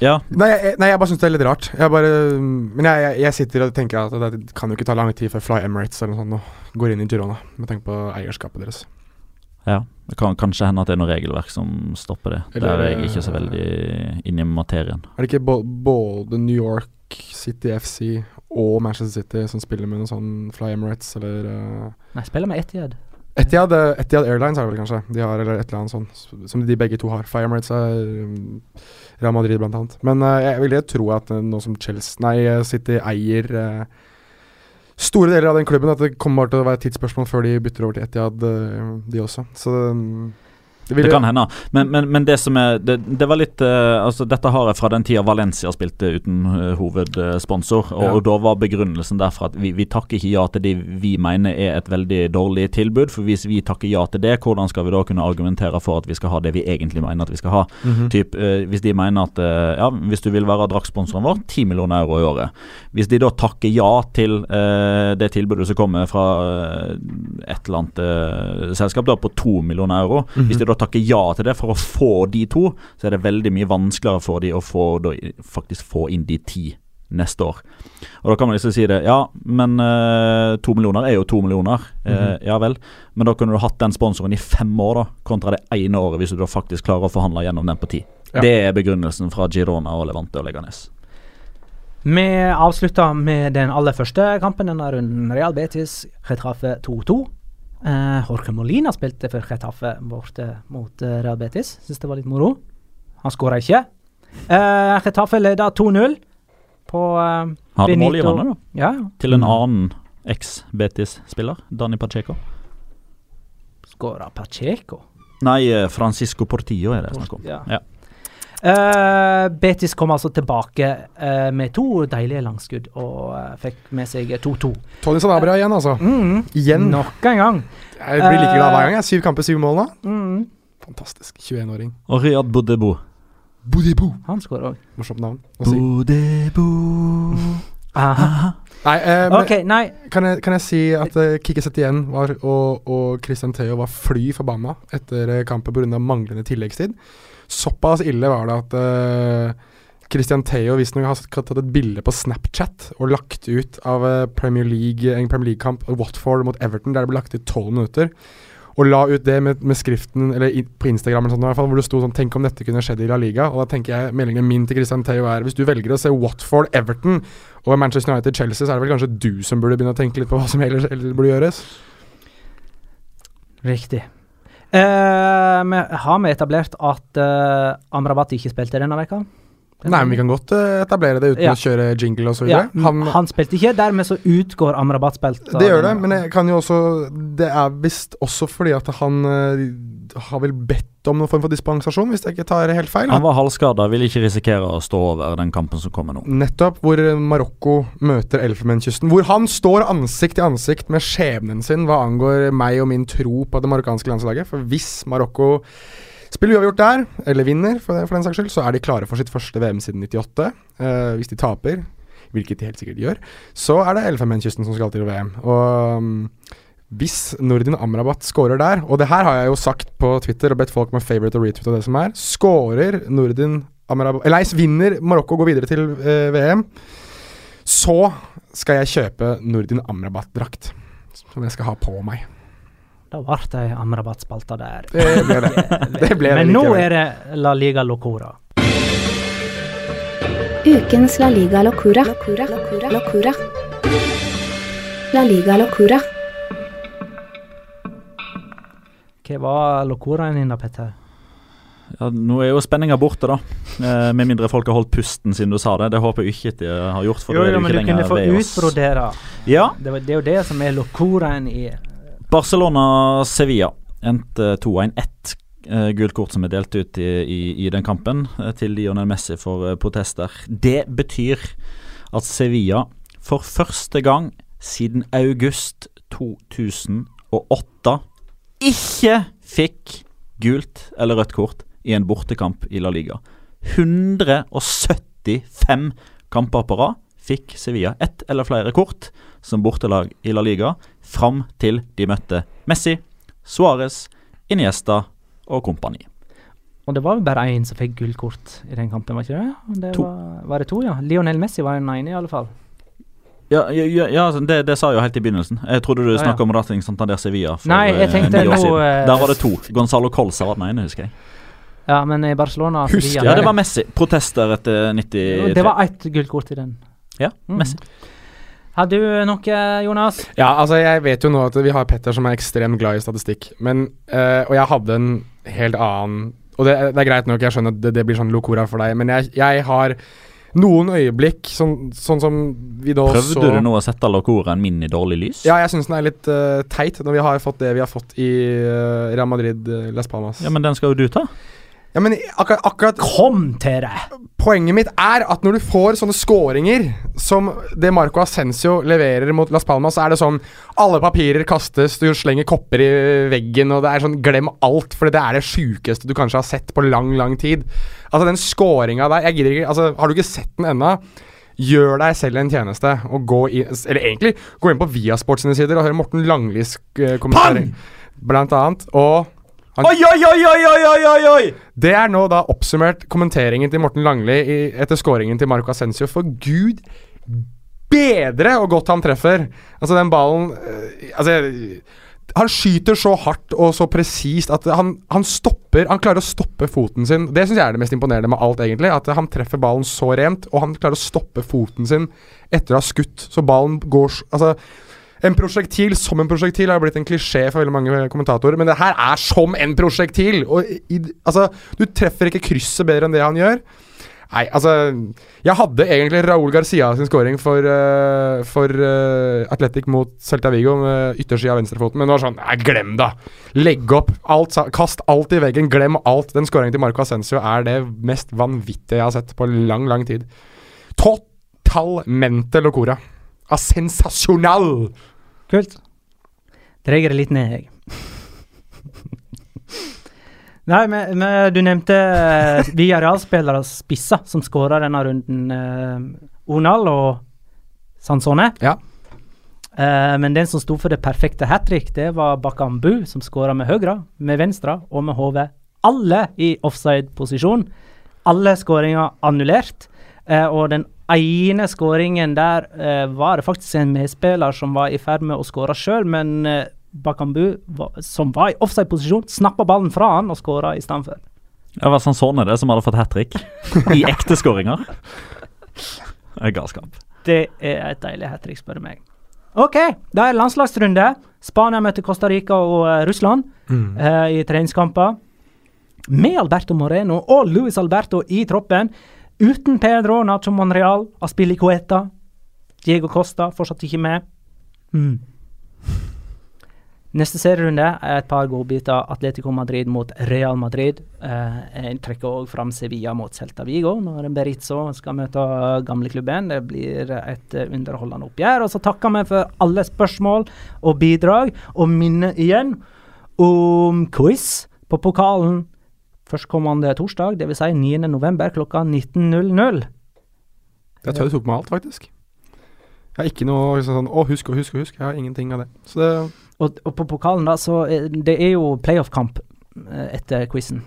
Ja. Nei, jeg, nei, jeg bare syns det er litt rart. Jeg bare, men jeg, jeg, jeg sitter og tenker at det kan jo ikke ta lang tid før Fly Emirates eller noe sånt nå går inn i Girona, med tanke på eierskapet deres. ja. Det kan kanskje hende at det er noe regelverk som stopper det. Eller, Der er jeg ikke så eh, veldig inne i materien. Er det ikke både New York City FC og Manchester City som spiller med noe sånn Fly Emirates eller uh, Nei, spiller med Etiad. Etihad, Etiad Etihad Airlines er det vel kanskje. De har, eller et eller annet sånt som de begge to har. Fly Emirates er um, Real Madrid blant annet. Men eh, jeg vil tro at uh, nå som Chelsea Nei, eh, City eier eh, store deler av den klubben, at det kommer bare til å være et tidsspørsmål før de bytter over til Etihad, eh, de også. Så um, Det, Det kan hende. Men, men, men det som er Det, det var litt uh, Altså Dette har jeg fra den tida Valencia spilte uten uh, hovedsponsor. Og, Ja. og da var begrunnelsen derfor at vi, vi takker ikke ja til de vi mener er et veldig dårlig tilbud. For hvis vi takker ja til det, hvordan skal vi da kunne argumentere for at vi skal ha det vi egentlig mener at vi skal ha? Mhm. Typ, uh, hvis de mener at ja, hvis du vil være draktsponsoren vår, 10 millioner euro i året. Hvis de da takker ja til det tilbudet som kommer fra et eller annet selskap da på 2 millioner euro, hvis de da takker ja til det for å få de to, så er det veldig mye vanskeligere for de å få, da, faktisk få inn de ti neste år. Og Da kan man liksom si det, ja, men eh, to millioner er jo to millioner. Eh, Ja vel. Men da kunne du hatt den sponsoren i fem år, da, kontra det ene året, hvis du da faktisk klarer å forhandle gjennom den på ti. Ja. Det er begrunnelsen fra Girona og Levante og Leganes. Vi avslutter med den aller første kampen denne runden. Real Betis Retrafe 2-2. Eh, Jorge Molina spilte for Chetaffe borte mot uh, Real Betis. Syns det var litt moro. Han skåra ikke. Uh, Chetaffe leda 2-0 på eh, Hadde Benito. vannet, da. Ja, Til en annen eks-Betis-spiller, Dani Pacheco. skåra Pacheco. Nei, eh, Francisco Portillo er det snakk om. Ja. Ja. Eh, Betis kom altså tilbake uh, med to deilige langskudd og uh, fikk med seg 2-2. Tony Sanabria igjen, altså. Mm, Igjen. Nok en gang. Jeg blir like glad hver gang. jeg. Syv kamper, syv mål nå. Mm, Fantastisk. 21-åring. Og Riyad Bodebo. Boudibou. han skårer òg. Morsomt navn. Bodebo (laughs) Nei, eh, men OK, nei. kan, jeg, kan jeg si at uh, Kikki Setien var, og, og Christian Theo var fly forbanna etter kampen pga. manglende tilleggstid. Såpass ille var det at uh, Christian Theo visstnok har tatt et bilde på Snapchat og lagt ut av eh, Premier League, en Premier League-kamp, Watford mot Everton, der det ble lagt ut tolv minutter. Og la ut det med, med skriften, eller i, på Instagram, eller sånt, i hvert fall, hvor det sto sånn 'Tenk om dette kunne skjedd i La Liga'. Og da tenker jeg meldingen min til Christian Theo er hvis du velger å se Watford, Everton og Manchester United, Chelsea, så er det vel kanskje du som burde begynne å tenke litt på hva som ellers, ellers burde gjøres. Riktig. Eh, vi har vi etablert at uh, Amrabat ikke spilte denne veka? Nei, men vi kan godt eh, etablere det uten Ja. å kjøre jingle og så Ja, han, han spilte ikke, dermed så utgår Amrabat spilt. det gjør det, men jeg kan jo også Det er visst også fordi at han eh, har vel bedt om noen form for dispensasjon, hvis jeg ikke tar helt feil. Han var halvskada, ville ikke risikere å stå over den kampen som kommer nå. Nettopp, hvor eh, Marokko møter Elfenbenskysten. Hvor han står ansikt til ansikt med skjebnen sin hva angår meg og min tro på det marokkanske landslaget. For hvis Marokko spiller uavgjort der, eller vinner for, for den saks skyld, så er de klare for sitt første VM siden 98. Uh, hvis de taper, hvilket de helt sikkert gjør, så er det Elfenbenskysten som skal til VM. Og um, hvis Nordin Amrabat scorer der, og det her har jeg jo sagt på Twitter og bedt folk med favorite og retweet og det som er, scorer Nordin Amrabat Eller nei, vinner Marokko og går videre til eh, VM, så skal jeg kjøpe Nordin Amrabat-drakt. Som jeg skal ha på meg. Da ble det Amrabat-spalta der. Det ble det. (laughs) Det ble det Men nå er det La Liga Locora. Ukens La Liga. Locura. La Liga Locura. Hva var lokoraen din da, Petter? Ja, nå er jo spenninga borte, da. Eh, med mindre folk har holdt pusten siden du sa det. Det håper jeg ikke de har gjort. For Jo, jo, men du kunne få utbrodere. Ja, Det, det er jo det som er lokoraen i Barcelona-Sevilla endte 2-1. Ett eh, gult kort som er delt ut i, i, i den kampen eh, til Lionel Messi for eh, protester. Det betyr at Sevilla for første gang siden august 2008 ikke fikk gult eller rødt kort i en bortekamp i La Liga. 175 kamper på rad fikk Sevilla ett eller flere kort som bortelag i La Liga fram til de møtte Messi, Suárez, Iniesta og kompani. Og det var bare én som fikk gullkort i den kampen, var ikke det? det. Var, var det to, ja? Lionel Messi var den ene, i alle fall. Ja, ja, ja, ja altså, det, det sa jeg jo helt i begynnelsen. Jeg trodde du ja. snakka om Rating Santander Sevilla. For, Nei, jeg eh, tenkte år nå, eh, Der var det to. Gonzalo Colsa var den ene, husker jeg. Ja, men i Barcelona Husker Sevilla, Ja, det var Messi. Protester etter 93. Det var ett gullkort i den. Ja, Mm. Messi. Har du noe, Jonas? Ja, altså jeg vet jo nå at vi har Petter som er ekstremt glad i statistikk, men eh, Og jeg hadde en helt annen Og det, det er greit nok, jeg skjønner at det, det blir sånn locora for deg, men jeg, jeg har noen øyeblikk, sånn, sånn som vi da Prøvde så du nå å sette Locora min i dårlig lys? Ja, jeg syns den er litt uh, teit, når vi har fått det vi har fått i uh, Real Madrid uh, Las Palmas. Ja, Men den skal jo du ta. Ja, men akkurat, akkurat Kom til deg! Poenget mitt er at når du får sånne scoringer som det Marco Ascencio leverer mot Las Palmas, så er det sånn Alle papirer kastes, du slenger kopper i veggen, og det er sånn Glem alt, for det er det sjukeste du kanskje har sett på lang, lang tid. Altså, den scoringa der Jeg gidder ikke Altså, har du ikke sett den ennå? Gjør deg selv en tjeneste og gå inn Eller egentlig, gå inn på Viasport sine sider og høre Morten Langlis kommentarer. kommentering, blant annet. Og han, Oi, oi, oi, oi, oi, oi, oi, det er nå da oppsummert kommenteringen til Morten Langli i, etter scoringen til Marco Ascencio. For gud bedre og godt han treffer! Altså, den ballen øh, Altså han skyter så hardt og så presist at han, han stopper Han klarer å stoppe foten sin. Det syns jeg er det mest imponerende med alt, egentlig. At han treffer ballen så rent, og han klarer å stoppe foten sin etter å ha skutt. Så ballen går Altså en prosjektil som en prosjektil har blitt en klisjé for veldig mange kommentatorer, men det her er som en prosjektil! Og i, altså, du treffer ikke krysset bedre enn det han gjør. Nei, altså Jeg hadde egentlig Raúl Garcia sin scoring for, uh, for uh, Atletic mot Celta Vigo med yttersida av venstrefoten, men det var sånn Nei, glem det! Legg opp. Alt, kast alt i veggen. Glem alt. Den scoringen til Marco Ascencio er det mest vanvittige jeg har sett på lang, lang tid. Totalmente locora. Ah, sensasjonal! Kult. Dreier det litt ned, jeg. Nei, men, men du nevnte uh, Villarreal-spillere spisser som skåra denne runden. Uh, Onal og Sansone. Ja. Uh, men den som sto for det perfekte hat trick, det var Bakambu, som skåra med høyre, med venstre og med hodet. Alle i offside-posisjon. Alle skåringer annullert. Uh, og den ene skåringen der eh, var det faktisk en medspiller som var i ferd med å skåre sjøl, men eh, Bakambu, var, som var i offside-posisjon, snappa ballen fra han og skåra i stedet for. Det var Sansone det som hadde fått hat trick i ekte skåringer. Det er galskap. Det er et deilig hat trick, spør du meg. OK, da er det landslagsrunde. Spania møter Costa Rica og uh, Russland eh, i treningskamper. Med Alberto Moreno og Luis Alberto i troppen. Uten Pedro Nacho Monreal, Aspili Coeta. Diego Costa fortsatt ikke med. Mm. Neste serierunde er et par godbiter. Atletico Madrid mot Real Madrid. Eh, jeg trekker òg fram Sevilla mot Celta Vigo når Berizzo skal møte gamleklubben. Det blir et eh, underholdende oppgjør. Og så takker vi for alle spørsmål og bidrag, og minner igjen om quiz på pokalen førstkommende torsdag, dvs. Si 9.11. klokka 19.00. Det er å tok med alt, faktisk. Jeg har ikke noe liksom sånn Å, husk og husk og husk. Jeg har ingenting av det. Så det Og, og på pokalen, da, så Det er jo playoff-kamp eh, etter quizen.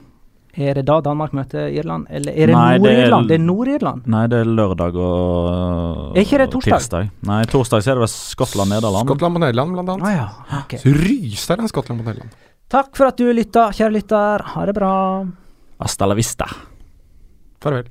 Er det da Danmark møter Irland, eller er det er- Nord-Irland? Det er Nord-Irland. Nei, det er lørdag og Er ikke det torsdag? tirsdag. Nei, torsdag så er det vel Skottland-Nederland. Skottland mot Nederland, blant annet. annet. ja. okay. Så ryser den Skottland mot Nederland. Takk for at du lytta, kjære lytter. Ha det bra. Hasta la vista. Farvel.